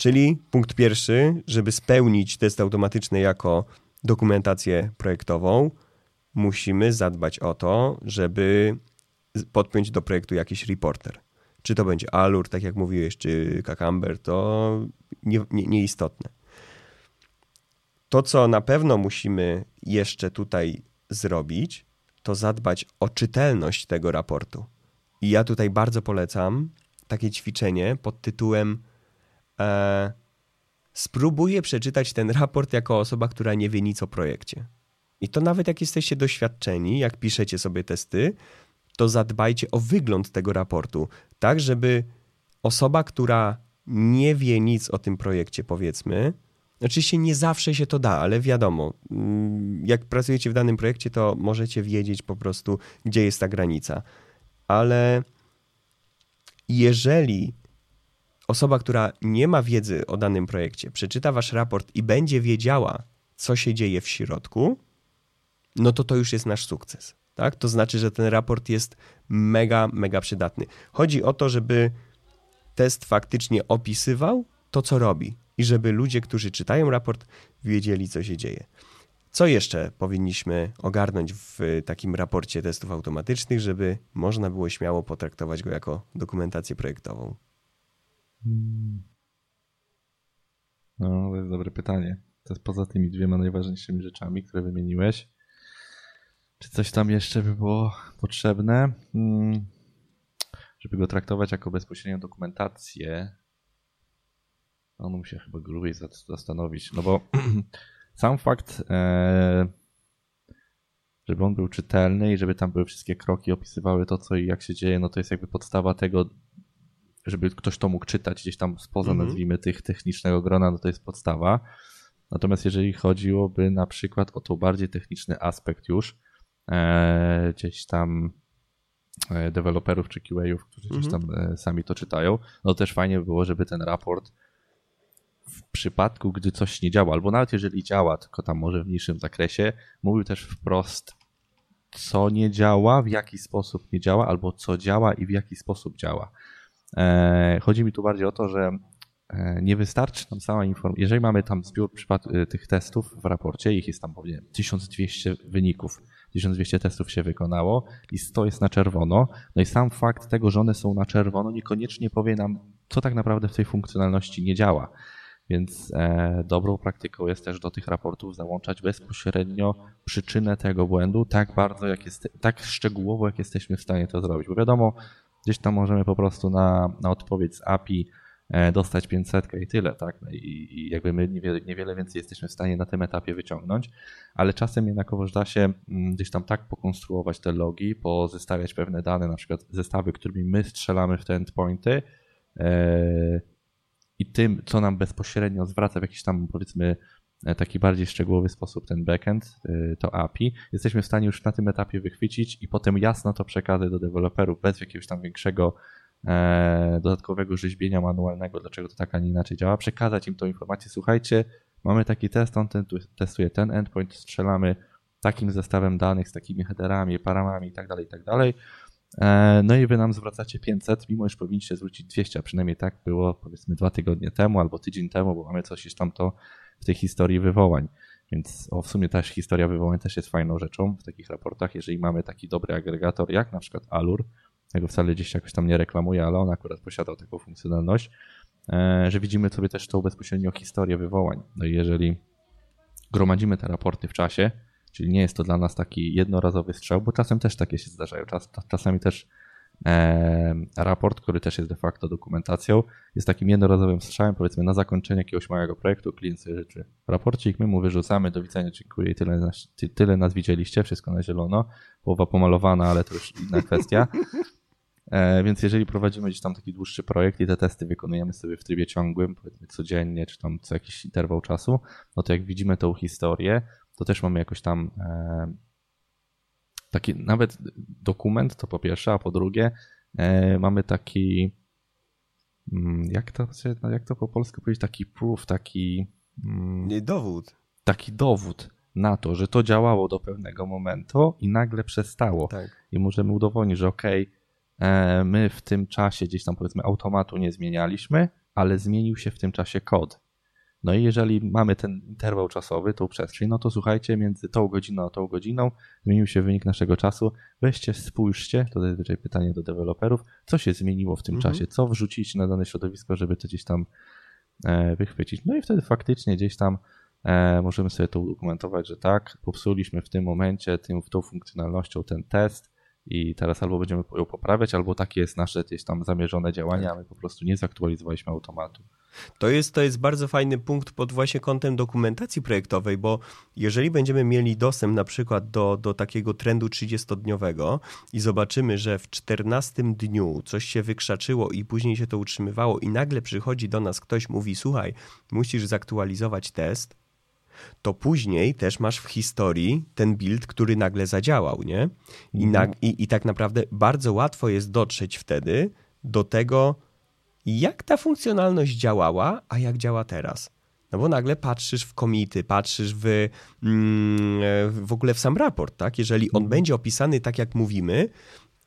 Czyli punkt pierwszy, żeby spełnić test automatyczny jako dokumentację projektową, musimy zadbać o to, żeby podpiąć do projektu jakiś reporter. Czy to będzie Alur, tak jak mówiłeś, czy Cucumber, to nie, nie, nieistotne. To, co na pewno musimy jeszcze tutaj zrobić, to zadbać o czytelność tego raportu. I ja tutaj bardzo polecam takie ćwiczenie pod tytułem e, spróbuję przeczytać ten raport jako osoba, która nie wie nic o projekcie. I to nawet jak jesteście doświadczeni, jak piszecie sobie testy, to zadbajcie o wygląd tego raportu, tak żeby osoba, która nie wie nic o tym projekcie, powiedzmy, oczywiście nie zawsze się to da, ale wiadomo, mm, jak pracujecie w danym projekcie, to możecie wiedzieć po prostu, gdzie jest ta granica. Ale jeżeli osoba, która nie ma wiedzy o danym projekcie, przeczyta wasz raport i będzie wiedziała, co się dzieje w środku, no to to już jest nasz sukces. Tak? To znaczy, że ten raport jest mega, mega przydatny. Chodzi o to, żeby test faktycznie opisywał to, co robi i żeby ludzie, którzy czytają raport, wiedzieli, co się dzieje. Co jeszcze powinniśmy ogarnąć w takim raporcie testów automatycznych, żeby można było śmiało potraktować go jako dokumentację projektową? No, to jest dobre pytanie. To jest poza tymi dwiema najważniejszymi rzeczami, które wymieniłeś. Czy coś tam jeszcze by było potrzebne? Hmm. Żeby go traktować jako bezpośrednią dokumentację, on musi chyba grubiej zastanowić. No bo sam fakt, e, żeby on był czytelny i żeby tam były wszystkie kroki, opisywały to, co i jak się dzieje, no to jest jakby podstawa tego, żeby ktoś to mógł czytać gdzieś tam spoza, mm -hmm. nazwijmy, tych technicznego grona, no to jest podstawa. Natomiast jeżeli chodziłoby na przykład o to bardziej techniczny aspekt już, e, gdzieś tam e, deweloperów czy QA-ów, którzy mm -hmm. gdzieś mhm. tam e, sami to czytają, no też fajnie by było, żeby ten raport w przypadku, gdy coś nie działa, albo nawet jeżeli działa, tylko tam może w mniejszym zakresie, mówił też wprost, co nie działa, w jaki sposób nie działa, albo co działa i w jaki sposób działa. E, chodzi mi tu bardziej o to, że e, nie wystarczy nam sama informacja. Jeżeli mamy tam zbiór e, tych testów w raporcie, ich jest tam powiem 1200 wyników, 1200 testów się wykonało i 100 jest na czerwono. No i sam fakt tego, że one są na czerwono, niekoniecznie powie nam, co tak naprawdę w tej funkcjonalności nie działa. Więc dobrą praktyką jest też do tych raportów załączać bezpośrednio przyczynę tego błędu, tak bardzo, jak jest, tak szczegółowo, jak jesteśmy w stanie to zrobić. Bo wiadomo, Gdzieś tam możemy po prostu na, na odpowiedź z API e, dostać 500 i tyle, tak? No I, I, jakby my niewiele, niewiele więcej jesteśmy w stanie na tym etapie wyciągnąć, ale czasem jednakowoż da się mm, gdzieś tam tak pokonstruować te logi, pozestawiać pewne dane, na przykład zestawy, którymi my strzelamy w te endpointy, e, i tym, co nam bezpośrednio zwraca w jakiś tam powiedzmy taki bardziej szczegółowy sposób ten backend, e, to API, jesteśmy w stanie już na tym etapie wychwycić i potem jasno to przekazać do deweloperów bez jakiegoś tam większego e, dodatkowego rzeźbienia manualnego, dlaczego to tak, a nie inaczej działa, przekazać im tą informację, słuchajcie, mamy taki test, on ten, testuje ten endpoint, strzelamy takim zestawem danych z takimi headerami, paramami i tak dalej, i tak. E, no i wy nam zwracacie 500, mimo iż powinniście zwrócić 200, a przynajmniej tak było powiedzmy dwa tygodnie temu albo tydzień temu, bo mamy coś już tam to w tej historii wywołań. Więc o, w sumie też historia wywołań też jest fajną rzeczą w takich raportach, jeżeli mamy taki dobry agregator jak na przykład Alur, tego wcale gdzieś jakoś tam nie reklamuję, ale on akurat posiadał taką funkcjonalność, e, że widzimy sobie też tą bezpośrednio historię wywołań. No i jeżeli gromadzimy te raporty w czasie, Czyli nie jest to dla nas taki jednorazowy strzał, bo czasem też takie się zdarzają. Czas, czasami też raport, który też jest de facto dokumentacją, jest takim jednorazowym strzałem, powiedzmy na zakończenie jakiegoś małego projektu, klient sobie życzy raporcik, my mu wyrzucamy, do widzenia, dziękuję, tyle, tyle nas widzieliście, wszystko na zielono, połowa pomalowana, ale to już inna kwestia. E, więc jeżeli prowadzimy gdzieś tam taki dłuższy projekt i te testy wykonujemy sobie w trybie ciągłym, powiedzmy codziennie, czy tam co jakiś interwał czasu, no to jak widzimy tą historię, to też mamy jakoś tam e, taki nawet dokument, to po pierwsze, a po drugie e, mamy taki mm, jak to, jak to po polsku powiedzieć, taki proof, taki mm, dowód. Taki dowód na to, że to działało do pewnego momentu i nagle przestało. Tak. I możemy udowodnić, że okej, okay, my w tym czasie gdzieś tam powiedzmy automatu nie zmienialiśmy, ale zmienił się w tym czasie kod. No i jeżeli mamy ten interwał czasowy, tą przestrzeń, no to słuchajcie, między tą godziną a tą godziną zmienił się wynik naszego czasu. Weźcie, spójrzcie, to tutaj pytanie do deweloperów, co się zmieniło w tym mhm. czasie, co wrzucić na dane środowisko, żeby to gdzieś tam e, wychwycić. No i wtedy faktycznie gdzieś tam e, możemy sobie to udokumentować, że tak, popsuliśmy w tym momencie tym, tą funkcjonalnością ten test, i teraz albo będziemy ją poprawiać, albo takie jest nasze gdzieś tam zamierzone działanie, a my po prostu nie zaktualizowaliśmy automatu. To jest, to jest bardzo fajny punkt pod właśnie kątem dokumentacji projektowej, bo jeżeli będziemy mieli dostęp na przykład do, do takiego trendu 30-dniowego i zobaczymy, że w 14 dniu coś się wykrzaczyło i później się to utrzymywało i nagle przychodzi do nas ktoś, mówi słuchaj, musisz zaktualizować test, to później też masz w historii ten build, który nagle zadziałał, nie? I, na, mhm. i, i tak naprawdę bardzo łatwo jest dotrzeć wtedy do tego, jak ta funkcjonalność działała, a jak działa teraz. No bo nagle patrzysz w komity, patrzysz w, mm, w ogóle w sam raport, tak? Jeżeli on mhm. będzie opisany tak, jak mówimy,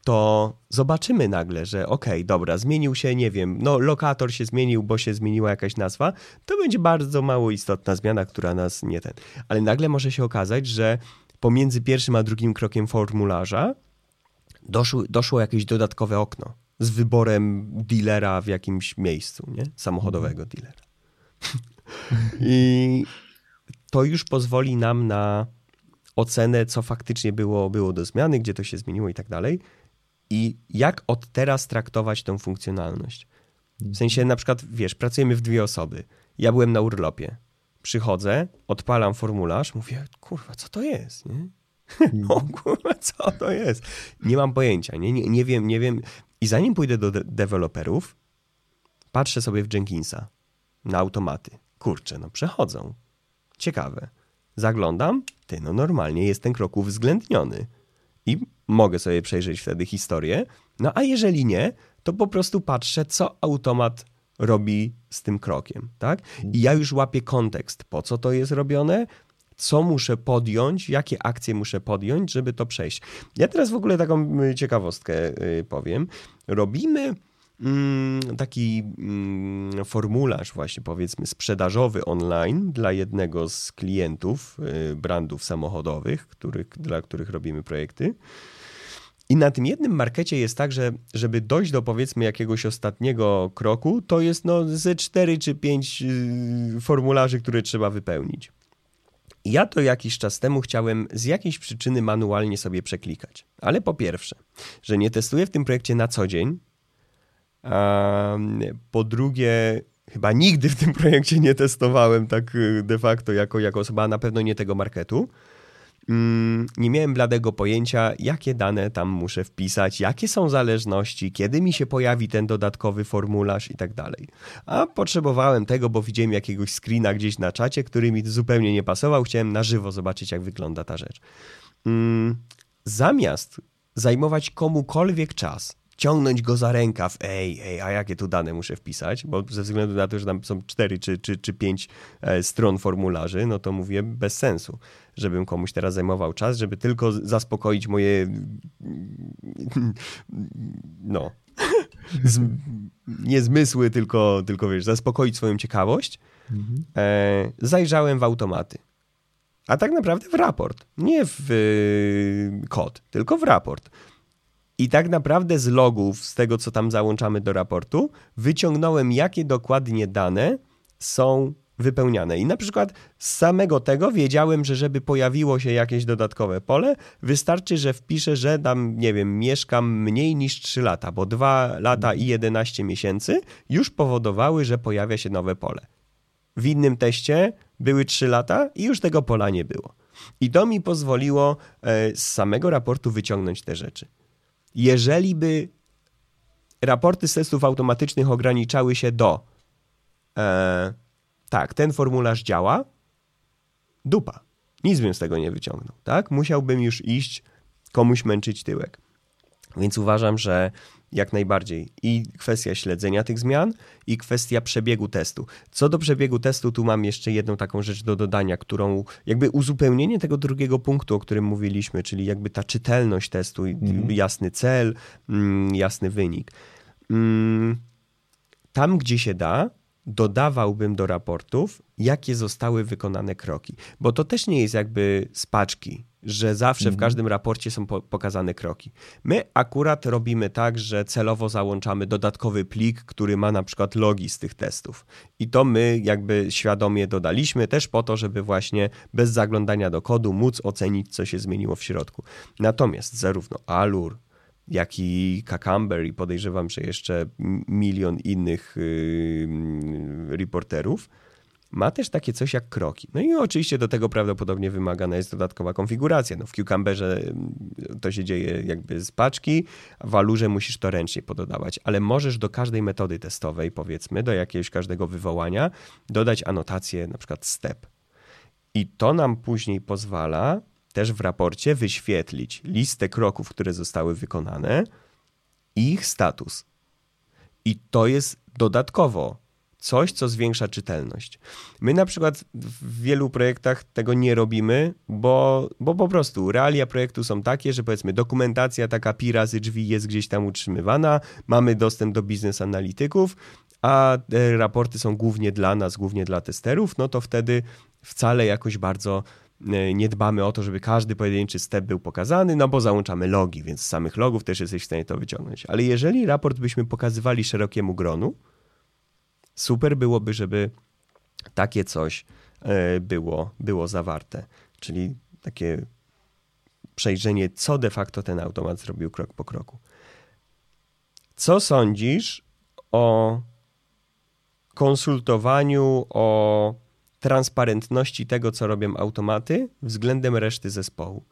to zobaczymy nagle, że okej, okay, dobra, zmienił się, nie wiem, no lokator się zmienił, bo się zmieniła jakaś nazwa, to będzie bardzo mało istotna zmiana, która nas nie ten. Ale nagle może się okazać, że pomiędzy pierwszym a drugim krokiem formularza doszło, doszło jakieś dodatkowe okno z wyborem dealera w jakimś miejscu, nie? Samochodowego dealera. I to już pozwoli nam na ocenę, co faktycznie było, było do zmiany, gdzie to się zmieniło i tak dalej i jak od teraz traktować tę funkcjonalność. W sensie na przykład, wiesz, pracujemy w dwie osoby. Ja byłem na urlopie. Przychodzę, odpalam formularz, mówię, kurwa, co to jest, nie? kurwa, co to jest? Nie mam pojęcia, nie, nie, nie wiem, nie wiem. I zanim pójdę do de deweloperów, patrzę sobie w Jenkinsa na automaty. Kurczę, no przechodzą. Ciekawe. Zaglądam, ty, no normalnie jest ten krok uwzględniony i mogę sobie przejrzeć wtedy historię. No a jeżeli nie, to po prostu patrzę, co automat robi z tym krokiem, tak? I ja już łapię kontekst, po co to jest robione, co muszę podjąć, jakie akcje muszę podjąć, żeby to przejść. Ja teraz w ogóle taką y, ciekawostkę y, powiem. Robimy Mm, taki mm, formularz właśnie powiedzmy sprzedażowy online dla jednego z klientów y, brandów samochodowych, których, dla których robimy projekty. I na tym jednym markecie jest tak, że żeby dojść do powiedzmy jakiegoś ostatniego kroku, to jest no ze 4 czy 5 y, formularzy, które trzeba wypełnić. Ja to jakiś czas temu chciałem z jakiejś przyczyny manualnie sobie przeklikać. Ale po pierwsze, że nie testuję w tym projekcie na co dzień, po drugie, chyba nigdy w tym projekcie nie testowałem tak y, de facto jako, jako osoba, na pewno nie tego marketu. Mm, nie miałem bladego pojęcia, jakie dane tam muszę wpisać, jakie są zależności, kiedy mi się pojawi ten dodatkowy formularz i tak dalej. A potrzebowałem tego, bo widziałem jakiegoś screena gdzieś na czacie, który mi zupełnie nie pasował. Chciałem na żywo zobaczyć, jak wygląda ta rzecz. Mm, zamiast zajmować komukolwiek czas, ciągnąć go za rękaw, ej, ej, a jakie tu dane muszę wpisać, bo ze względu na to, że tam są cztery czy, czy, czy pięć e, stron formularzy, no to mówię bez sensu, żebym komuś teraz zajmował czas, żeby tylko zaspokoić moje no z, nie zmysły, tylko, tylko wiesz, zaspokoić swoją ciekawość. Mhm. E, zajrzałem w automaty. A tak naprawdę w raport. Nie w y, kod, tylko w raport. I tak naprawdę z logów, z tego co tam załączamy do raportu, wyciągnąłem, jakie dokładnie dane są wypełniane. I na przykład z samego tego wiedziałem, że żeby pojawiło się jakieś dodatkowe pole, wystarczy, że wpiszę, że tam, nie wiem, mieszkam mniej niż 3 lata, bo 2 lata i 11 miesięcy już powodowały, że pojawia się nowe pole. W innym teście były 3 lata i już tego pola nie było. I to mi pozwoliło e, z samego raportu wyciągnąć te rzeczy. Jeżeli by raporty z testów automatycznych ograniczały się do e, tak, ten formularz działa, dupa. Nic bym z tego nie wyciągnął, tak? Musiałbym już iść komuś męczyć tyłek. Więc uważam, że jak najbardziej i kwestia śledzenia tych zmian, i kwestia przebiegu testu. Co do przebiegu testu, tu mam jeszcze jedną taką rzecz do dodania, którą jakby uzupełnienie tego drugiego punktu, o którym mówiliśmy, czyli jakby ta czytelność testu, mhm. jasny cel, mm, jasny wynik. Mm, tam, gdzie się da, dodawałbym do raportów, jakie zostały wykonane kroki. Bo to też nie jest jakby z paczki, że zawsze w mhm. każdym raporcie są po pokazane kroki. My akurat robimy tak, że celowo załączamy dodatkowy plik, który ma na przykład logi z tych testów. I to my jakby świadomie dodaliśmy też po to, żeby właśnie bez zaglądania do kodu móc ocenić, co się zmieniło w środku. Natomiast zarówno Alur, jak i Cucumber i podejrzewam, że jeszcze milion innych yy, reporterów, ma też takie coś jak kroki. No i oczywiście do tego prawdopodobnie wymagana jest dodatkowa konfiguracja. No w Cucumberze mm, to się dzieje jakby z paczki, w Alurze musisz to ręcznie pododawać, ale możesz do każdej metody testowej, powiedzmy, do jakiegoś każdego wywołania, dodać anotację na przykład step. I to nam później pozwala też w raporcie wyświetlić listę kroków, które zostały wykonane i ich status. I to jest dodatkowo coś, co zwiększa czytelność. My na przykład w wielu projektach tego nie robimy, bo, bo po prostu realia projektu są takie, że powiedzmy dokumentacja taka pi razy drzwi jest gdzieś tam utrzymywana, mamy dostęp do biznes analityków, a raporty są głównie dla nas, głównie dla testerów, no to wtedy wcale jakoś bardzo E, nie dbamy o to, żeby każdy pojedynczy step był pokazany, no bo załączamy logi, więc z samych logów też jesteś w stanie to wyciągnąć. Ale jeżeli raport byśmy pokazywali szerokiemu gronu, super byłoby, żeby takie coś e, było, było zawarte. Czyli takie przejrzenie, co de facto ten automat zrobił krok po kroku. Co sądzisz o konsultowaniu, o transparentności tego, co robią automaty względem reszty zespołu.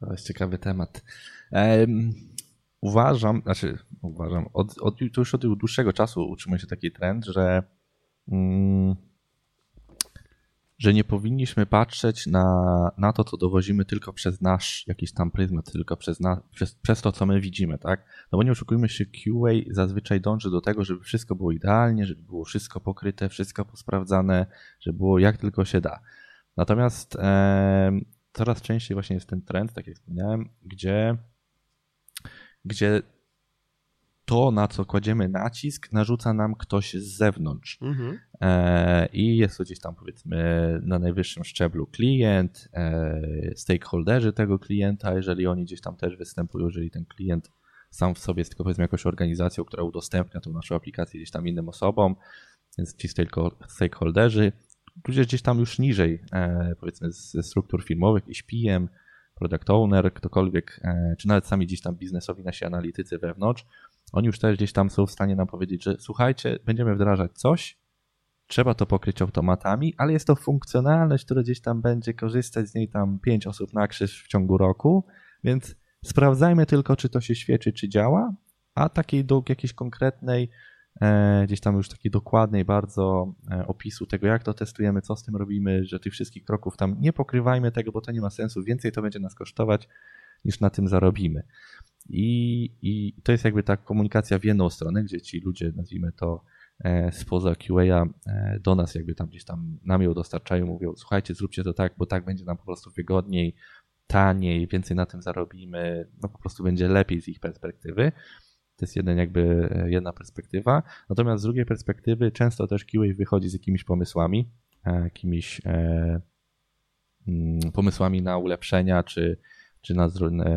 To jest ciekawy temat. Uważam, znaczy uważam, od, od, już od dłuższego czasu utrzymuje się taki trend, że um, że nie powinniśmy patrzeć na, na to, co dowozimy tylko przez nasz jakiś tam pryzmat, tylko przez, na, przez, przez to, co my widzimy, tak? No bo nie oszukujmy się, QA zazwyczaj dąży do tego, żeby wszystko było idealnie, żeby było wszystko pokryte, wszystko posprawdzane, żeby było jak tylko się da. Natomiast e, coraz częściej właśnie jest ten trend, tak jak wspomniałem, gdzie, gdzie to, na co kładziemy nacisk, narzuca nam ktoś z zewnątrz. Mhm. E, I jest to gdzieś tam, powiedzmy, na najwyższym szczeblu klient, e, stakeholderzy tego klienta, jeżeli oni gdzieś tam też występują, jeżeli ten klient sam w sobie jest tylko, powiedzmy, jakąś organizacją, która udostępnia tą naszą aplikację gdzieś tam innym osobom, więc ci stakeholderzy, tudzież gdzieś tam już niżej, e, powiedzmy, ze struktur firmowych, jakiś PM, product owner, ktokolwiek, czy nawet sami gdzieś tam biznesowi nasi analitycy wewnątrz, oni już też gdzieś tam są w stanie nam powiedzieć, że słuchajcie, będziemy wdrażać coś, trzeba to pokryć automatami, ale jest to funkcjonalność, która gdzieś tam będzie korzystać z niej tam pięć osób na krzyż w ciągu roku, więc sprawdzajmy tylko, czy to się świeci, czy działa, a takiej do jakiejś konkretnej, e, gdzieś tam już takiej dokładnej bardzo e, opisu tego, jak to testujemy, co z tym robimy, że tych wszystkich kroków tam nie pokrywajmy tego, bo to nie ma sensu, więcej to będzie nas kosztować, niż na tym zarobimy. I, I to jest jakby ta komunikacja w jedną stronę, gdzie ci ludzie, nazwijmy to, E, spoza QA e, do nas jakby tam gdzieś tam nam ją dostarczają, mówią słuchajcie, zróbcie to tak, bo tak będzie nam po prostu wygodniej, taniej, więcej na tym zarobimy, no po prostu będzie lepiej z ich perspektywy. To jest jeden jakby e, jedna perspektywa. Natomiast z drugiej perspektywy często też QA wychodzi z jakimiś pomysłami, jakimiś mm, pomysłami na ulepszenia, czy czy na,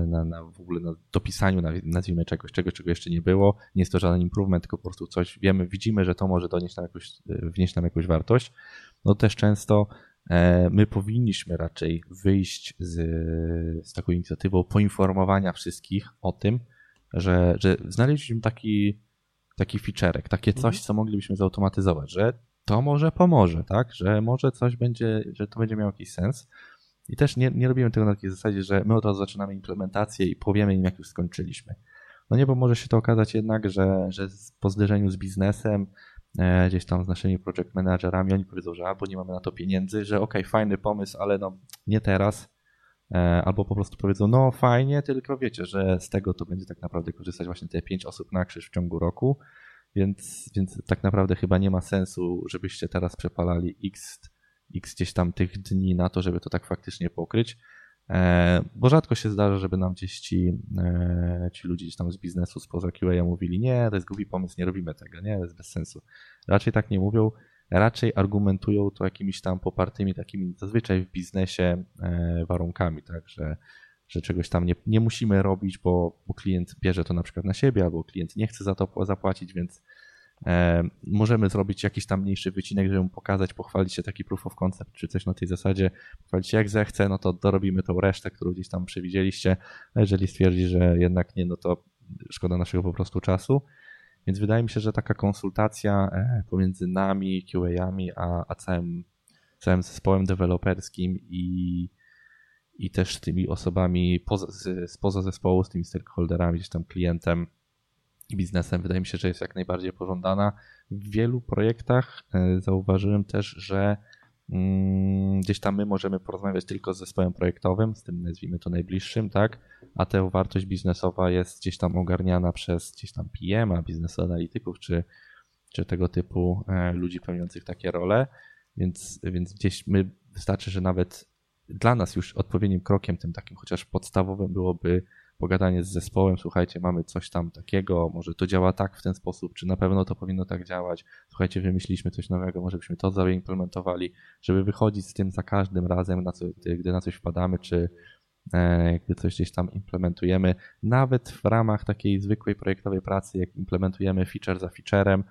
na, na w ogóle na dopisaniu, nazwijmy czegoś, czegoś, czego jeszcze nie było. Nie jest to żaden improvement, tylko po prostu coś wiemy, widzimy, że to może donieść nam jakąś, wnieść nam jakąś wartość. No też często e, my powinniśmy raczej wyjść z, z taką inicjatywą poinformowania wszystkich o tym, że, że znaleźliśmy taki, taki featurek, takie coś, mhm. co moglibyśmy zautomatyzować, że to może pomoże, tak? Że może coś będzie, że to będzie miało jakiś sens. I też nie, nie robimy tego na takiej zasadzie, że my od razu zaczynamy implementację i powiemy im, jak już skończyliśmy. No nie, bo może się to okazać jednak, że, że po zderzeniu z biznesem, e, gdzieś tam z naszymi project managerami, oni powiedzą, że albo nie mamy na to pieniędzy, że ok, fajny pomysł, ale no nie teraz. E, albo po prostu powiedzą, no fajnie, tylko wiecie, że z tego to będzie tak naprawdę korzystać właśnie te pięć osób na krzyż w ciągu roku, więc, więc tak naprawdę chyba nie ma sensu, żebyście teraz przepalali x x gdzieś tam tych dni na to, żeby to tak faktycznie pokryć. E, bo rzadko się zdarza, żeby nam gdzieś ci, e, ci ludzie gdzieś tam z biznesu spoza QA mówili, nie, to jest głupi pomysł, nie robimy tego, nie, to jest bez sensu. Raczej tak nie mówią, raczej argumentują to jakimiś tam popartymi takimi zazwyczaj w biznesie e, warunkami, tak, że, że czegoś tam nie, nie musimy robić, bo, bo klient bierze to na przykład na siebie, albo klient nie chce za to zapłacić, więc E, możemy zrobić jakiś tam mniejszy wycinek, żeby mu pokazać, pochwalić się taki proof of concept, czy coś na tej zasadzie, pochwalić się jak zechce, no to dorobimy tą resztę, którą gdzieś tam przewidzieliście, a jeżeli stwierdzi, że jednak nie, no to szkoda naszego po prostu czasu. Więc wydaje mi się, że taka konsultacja e, pomiędzy nami, QA-ami, a, a całym, całym zespołem deweloperskim i, i też tymi osobami poza, spoza zespołu, z tymi stakeholderami, gdzieś tam klientem, biznesem wydaje mi się, że jest jak najbardziej pożądana. W wielu projektach e, zauważyłem też, że gdzieś tam my możemy porozmawiać tylko z zespołem projektowym, z tym nazwijmy to najbliższym, tak? A ta wartość biznesowa jest gdzieś tam ogarniana przez gdzieś tam PM-a, biznes analityków, czy, czy tego typu e, ludzi pełniących takie role. Więc, więc gdzieś my wystarczy, że nawet dla nas już odpowiednim krokiem, tym takim chociaż podstawowym byłoby pogadanie z zespołem, słuchajcie, mamy coś tam takiego, może to działa tak w ten sposób, czy na pewno to powinno tak działać, słuchajcie, wymyśliliśmy coś nowego, może byśmy to zaimplementowali, żeby wychodzić z tym za każdym razem, na co, gdy na coś wpadamy, czy e, gdy coś gdzieś tam implementujemy, nawet w ramach takiej zwykłej projektowej pracy, jak implementujemy feature za featurem,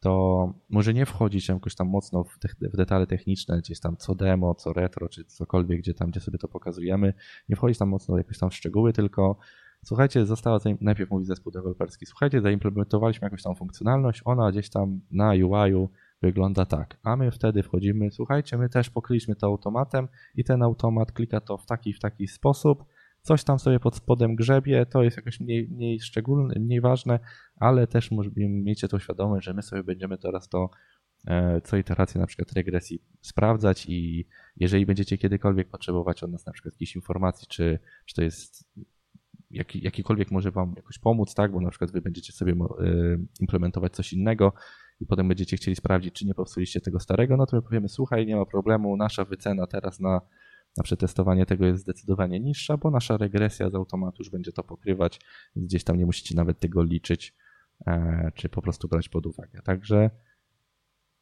to może nie wchodzić jakoś tam mocno w, te, w, detale techniczne, gdzieś tam co demo, co retro, czy cokolwiek, gdzie tam, gdzie sobie to pokazujemy, nie wchodzić tam mocno jakoś tam w szczegóły, tylko słuchajcie, została, najpierw mówi zespół deweloperski, słuchajcie, zaimplementowaliśmy jakąś tam funkcjonalność, ona gdzieś tam na UI-u wygląda tak, a my wtedy wchodzimy, słuchajcie, my też pokryliśmy to automatem i ten automat klika to w taki, w taki sposób, coś tam sobie pod spodem grzebie, to jest jakoś mniej, mniej szczególne, mniej ważne, ale też miejcie to świadomość, że my sobie będziemy teraz to e, co iterację na przykład regresji sprawdzać i jeżeli będziecie kiedykolwiek potrzebować od nas na przykład jakiejś informacji, czy, czy to jest jaki, jakikolwiek może wam jakoś pomóc, tak, bo na przykład wy będziecie sobie e, implementować coś innego i potem będziecie chcieli sprawdzić, czy nie popsuliście tego starego, no to my powiemy, słuchaj, nie ma problemu, nasza wycena teraz na na przetestowanie tego jest zdecydowanie niższa, bo nasza regresja z automatu już będzie to pokrywać, więc gdzieś tam nie musicie nawet tego liczyć, e, czy po prostu brać pod uwagę. Także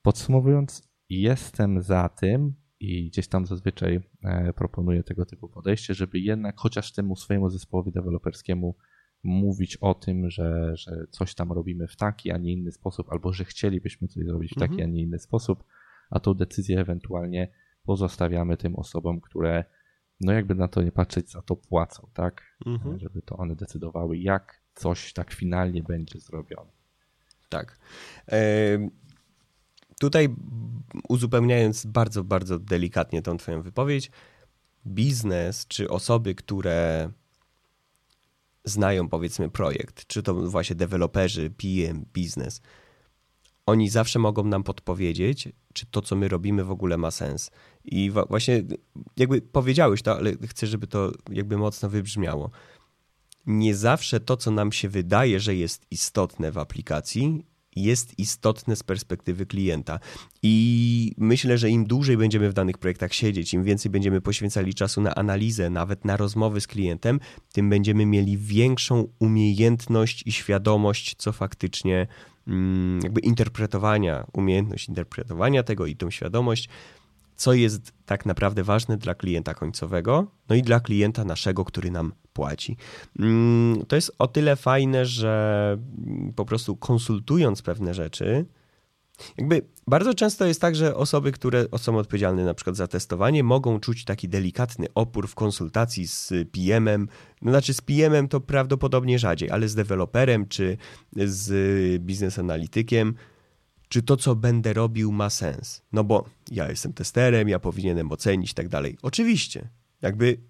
podsumowując, jestem za tym i gdzieś tam zazwyczaj e, proponuję tego typu podejście, żeby jednak chociaż temu swojemu zespołowi deweloperskiemu mówić o tym, że, że coś tam robimy w taki, a nie inny sposób, albo że chcielibyśmy coś zrobić w taki, mhm. a nie inny sposób, a tą decyzję ewentualnie pozostawiamy tym osobom, które no jakby na to nie patrzeć, za to płacą, tak? Mhm. Żeby to one decydowały, jak coś tak finalnie będzie zrobione. Tak. Tutaj uzupełniając bardzo, bardzo delikatnie tą twoją wypowiedź, biznes czy osoby, które znają powiedzmy projekt, czy to właśnie deweloperzy, PM, biznes, oni zawsze mogą nam podpowiedzieć, czy to, co my robimy, w ogóle ma sens. I właśnie jakby powiedziałeś to, ale chcę, żeby to jakby mocno wybrzmiało. Nie zawsze to, co nam się wydaje, że jest istotne w aplikacji, jest istotne z perspektywy klienta. I myślę, że im dłużej będziemy w danych projektach siedzieć, im więcej będziemy poświęcali czasu na analizę, nawet na rozmowy z klientem, tym będziemy mieli większą umiejętność i świadomość, co faktycznie jakby interpretowania, umiejętność interpretowania tego i tą świadomość, co jest tak naprawdę ważne dla klienta końcowego, no i dla klienta naszego, który nam płaci. Mm, to jest o tyle fajne, że po prostu konsultując pewne rzeczy, jakby bardzo często jest tak, że osoby, które są odpowiedzialne na przykład za testowanie, mogą czuć taki delikatny opór w konsultacji z PM-em. No znaczy z PM-em to prawdopodobnie rzadziej, ale z deweloperem czy z biznes analitykiem czy to, co będę robił, ma sens. No bo ja jestem testerem, ja powinienem ocenić i tak dalej. Oczywiście, jakby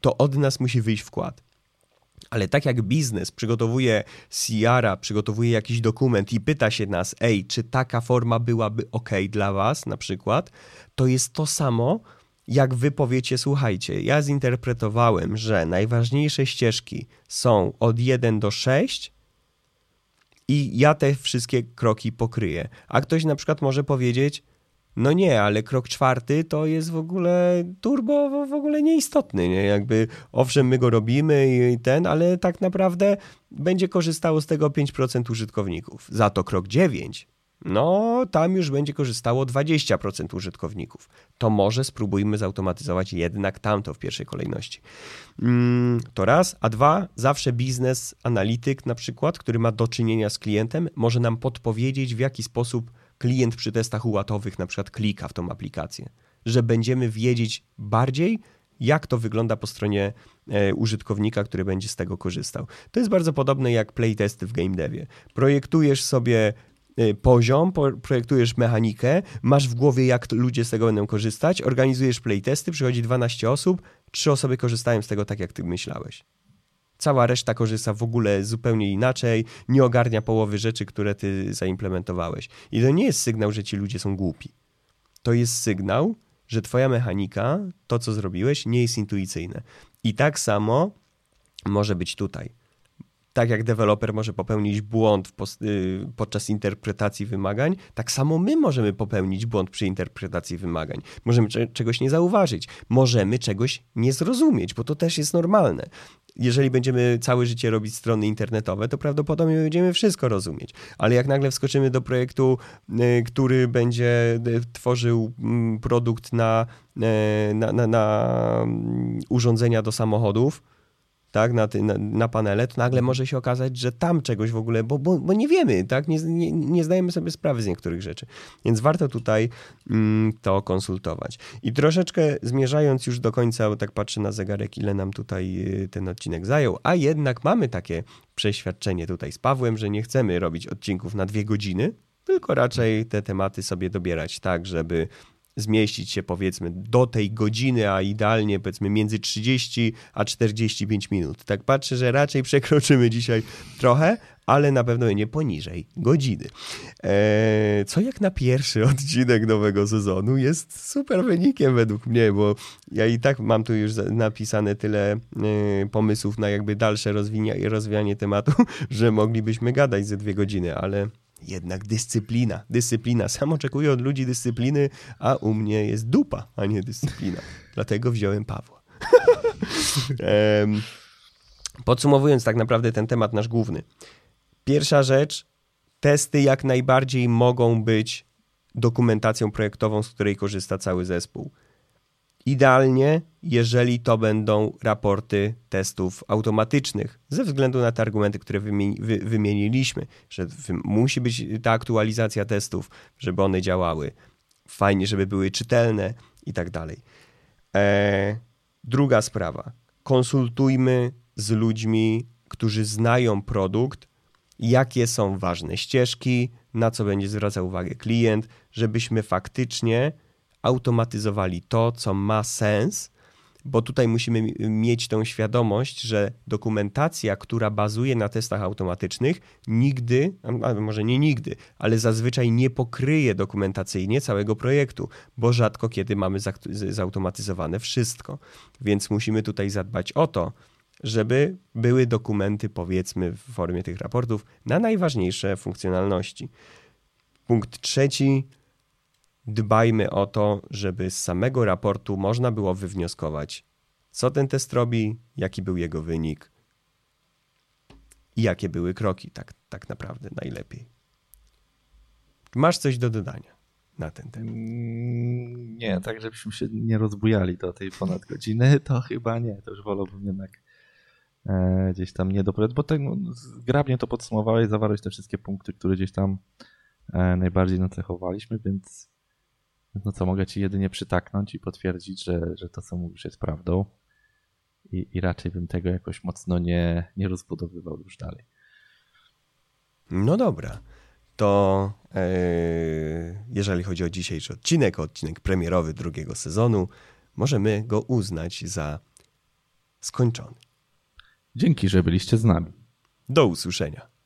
to od nas musi wyjść wkład. Ale tak jak biznes przygotowuje CR-a, przygotowuje jakiś dokument i pyta się nas, ej, czy taka forma byłaby ok dla was na przykład, to jest to samo, jak wy powiecie, słuchajcie, ja zinterpretowałem, że najważniejsze ścieżki są od 1 do 6, i ja te wszystkie kroki pokryję. A ktoś na przykład może powiedzieć, no nie, ale krok czwarty to jest w ogóle turbo w ogóle nieistotny, nie? Jakby owszem, my go robimy i ten, ale tak naprawdę będzie korzystało z tego 5% użytkowników. Za to krok 9 no tam już będzie korzystało 20% użytkowników. To może spróbujmy zautomatyzować jednak tamto w pierwszej kolejności. Mm, to raz, a dwa, zawsze biznes analityk na przykład, który ma do czynienia z klientem, może nam podpowiedzieć w jaki sposób klient przy testach ułatowych na przykład klika w tą aplikację, że będziemy wiedzieć bardziej, jak to wygląda po stronie e, użytkownika, który będzie z tego korzystał. To jest bardzo podobne jak playtesty w game devie. Projektujesz sobie Y, poziom, projektujesz mechanikę, masz w głowie, jak ludzie z tego będą korzystać, organizujesz playtesty, przychodzi 12 osób, trzy osoby korzystają z tego tak, jak ty myślałeś. Cała reszta korzysta w ogóle zupełnie inaczej, nie ogarnia połowy rzeczy, które ty zaimplementowałeś. I to nie jest sygnał, że ci ludzie są głupi. To jest sygnał, że twoja mechanika, to co zrobiłeś, nie jest intuicyjne. I tak samo może być tutaj tak jak deweloper może popełnić błąd y, podczas interpretacji wymagań, tak samo my możemy popełnić błąd przy interpretacji wymagań. Możemy czegoś nie zauważyć, możemy czegoś nie zrozumieć, bo to też jest normalne. Jeżeli będziemy całe życie robić strony internetowe, to prawdopodobnie będziemy wszystko rozumieć. Ale jak nagle wskoczymy do projektu, y, który będzie y, tworzył mm, produkt na, na, na, na mm, urządzenia do samochodów, tak, na, ty, na, na, panele, to nagle może się okazać, że tam czegoś w ogóle, bo, bo, bo nie wiemy, tak, nie, nie, nie, zdajemy sobie sprawy z niektórych rzeczy. Więc warto tutaj mm, to konsultować. I troszeczkę zmierzając już do końca, bo tak patrzę na zegarek, ile nam tutaj y, ten odcinek zajął, a jednak mamy takie przeświadczenie tutaj z Pawłem, że nie chcemy robić odcinków na dwie godziny, tylko raczej te tematy sobie dobierać tak, żeby zmieścić się powiedzmy do tej godziny, a idealnie powiedzmy między 30 a 45 minut. Tak patrzę, że raczej przekroczymy dzisiaj trochę, ale na pewno nie poniżej godziny. Eee, co jak na pierwszy odcinek nowego sezonu jest super wynikiem według mnie, bo ja i tak mam tu już napisane tyle e, pomysłów na jakby dalsze rozwijanie, rozwijanie tematu, że moglibyśmy gadać ze dwie godziny, ale jednak dyscyplina. Dyscyplina. Sam oczekuję od ludzi dyscypliny, a u mnie jest dupa, a nie dyscyplina. Dlatego wziąłem Pawła. Podsumowując tak naprawdę ten temat nasz główny. Pierwsza rzecz, testy jak najbardziej mogą być dokumentacją projektową, z której korzysta cały zespół. Idealnie, jeżeli to będą raporty testów automatycznych, ze względu na te argumenty, które wymieniliśmy, że musi być ta aktualizacja testów, żeby one działały. Fajnie, żeby były czytelne i tak dalej. E, druga sprawa. Konsultujmy z ludźmi, którzy znają produkt, jakie są ważne ścieżki, na co będzie zwracał uwagę klient, żebyśmy faktycznie automatyzowali to, co ma sens, bo tutaj musimy mieć tą świadomość, że dokumentacja, która bazuje na testach automatycznych, nigdy, a może nie nigdy, ale zazwyczaj nie pokryje dokumentacyjnie całego projektu, bo rzadko kiedy mamy zautomatyzowane wszystko. Więc musimy tutaj zadbać o to, żeby były dokumenty, powiedzmy, w formie tych raportów na najważniejsze funkcjonalności. Punkt trzeci. Dbajmy o to, żeby z samego raportu można było wywnioskować, co ten test robi, jaki był jego wynik i jakie były kroki, tak, tak naprawdę najlepiej. Masz coś do dodania na ten temat? Mm, nie, tak żebyśmy się nie rozbujali do tej ponad godziny, to chyba nie. To już wolałbym jednak E, gdzieś tam nie dopowiadać, bo tak no, zgrabnie to podsumowałeś, zawarłeś te wszystkie punkty, które gdzieś tam e, najbardziej nacechowaliśmy, więc no co, mogę ci jedynie przytaknąć i potwierdzić, że, że to, co mówisz, jest prawdą i, i raczej bym tego jakoś mocno nie, nie rozbudowywał już dalej. No dobra, to e, jeżeli chodzi o dzisiejszy odcinek, odcinek premierowy drugiego sezonu, możemy go uznać za skończony. Dzięki, że byliście z nami. Do usłyszenia.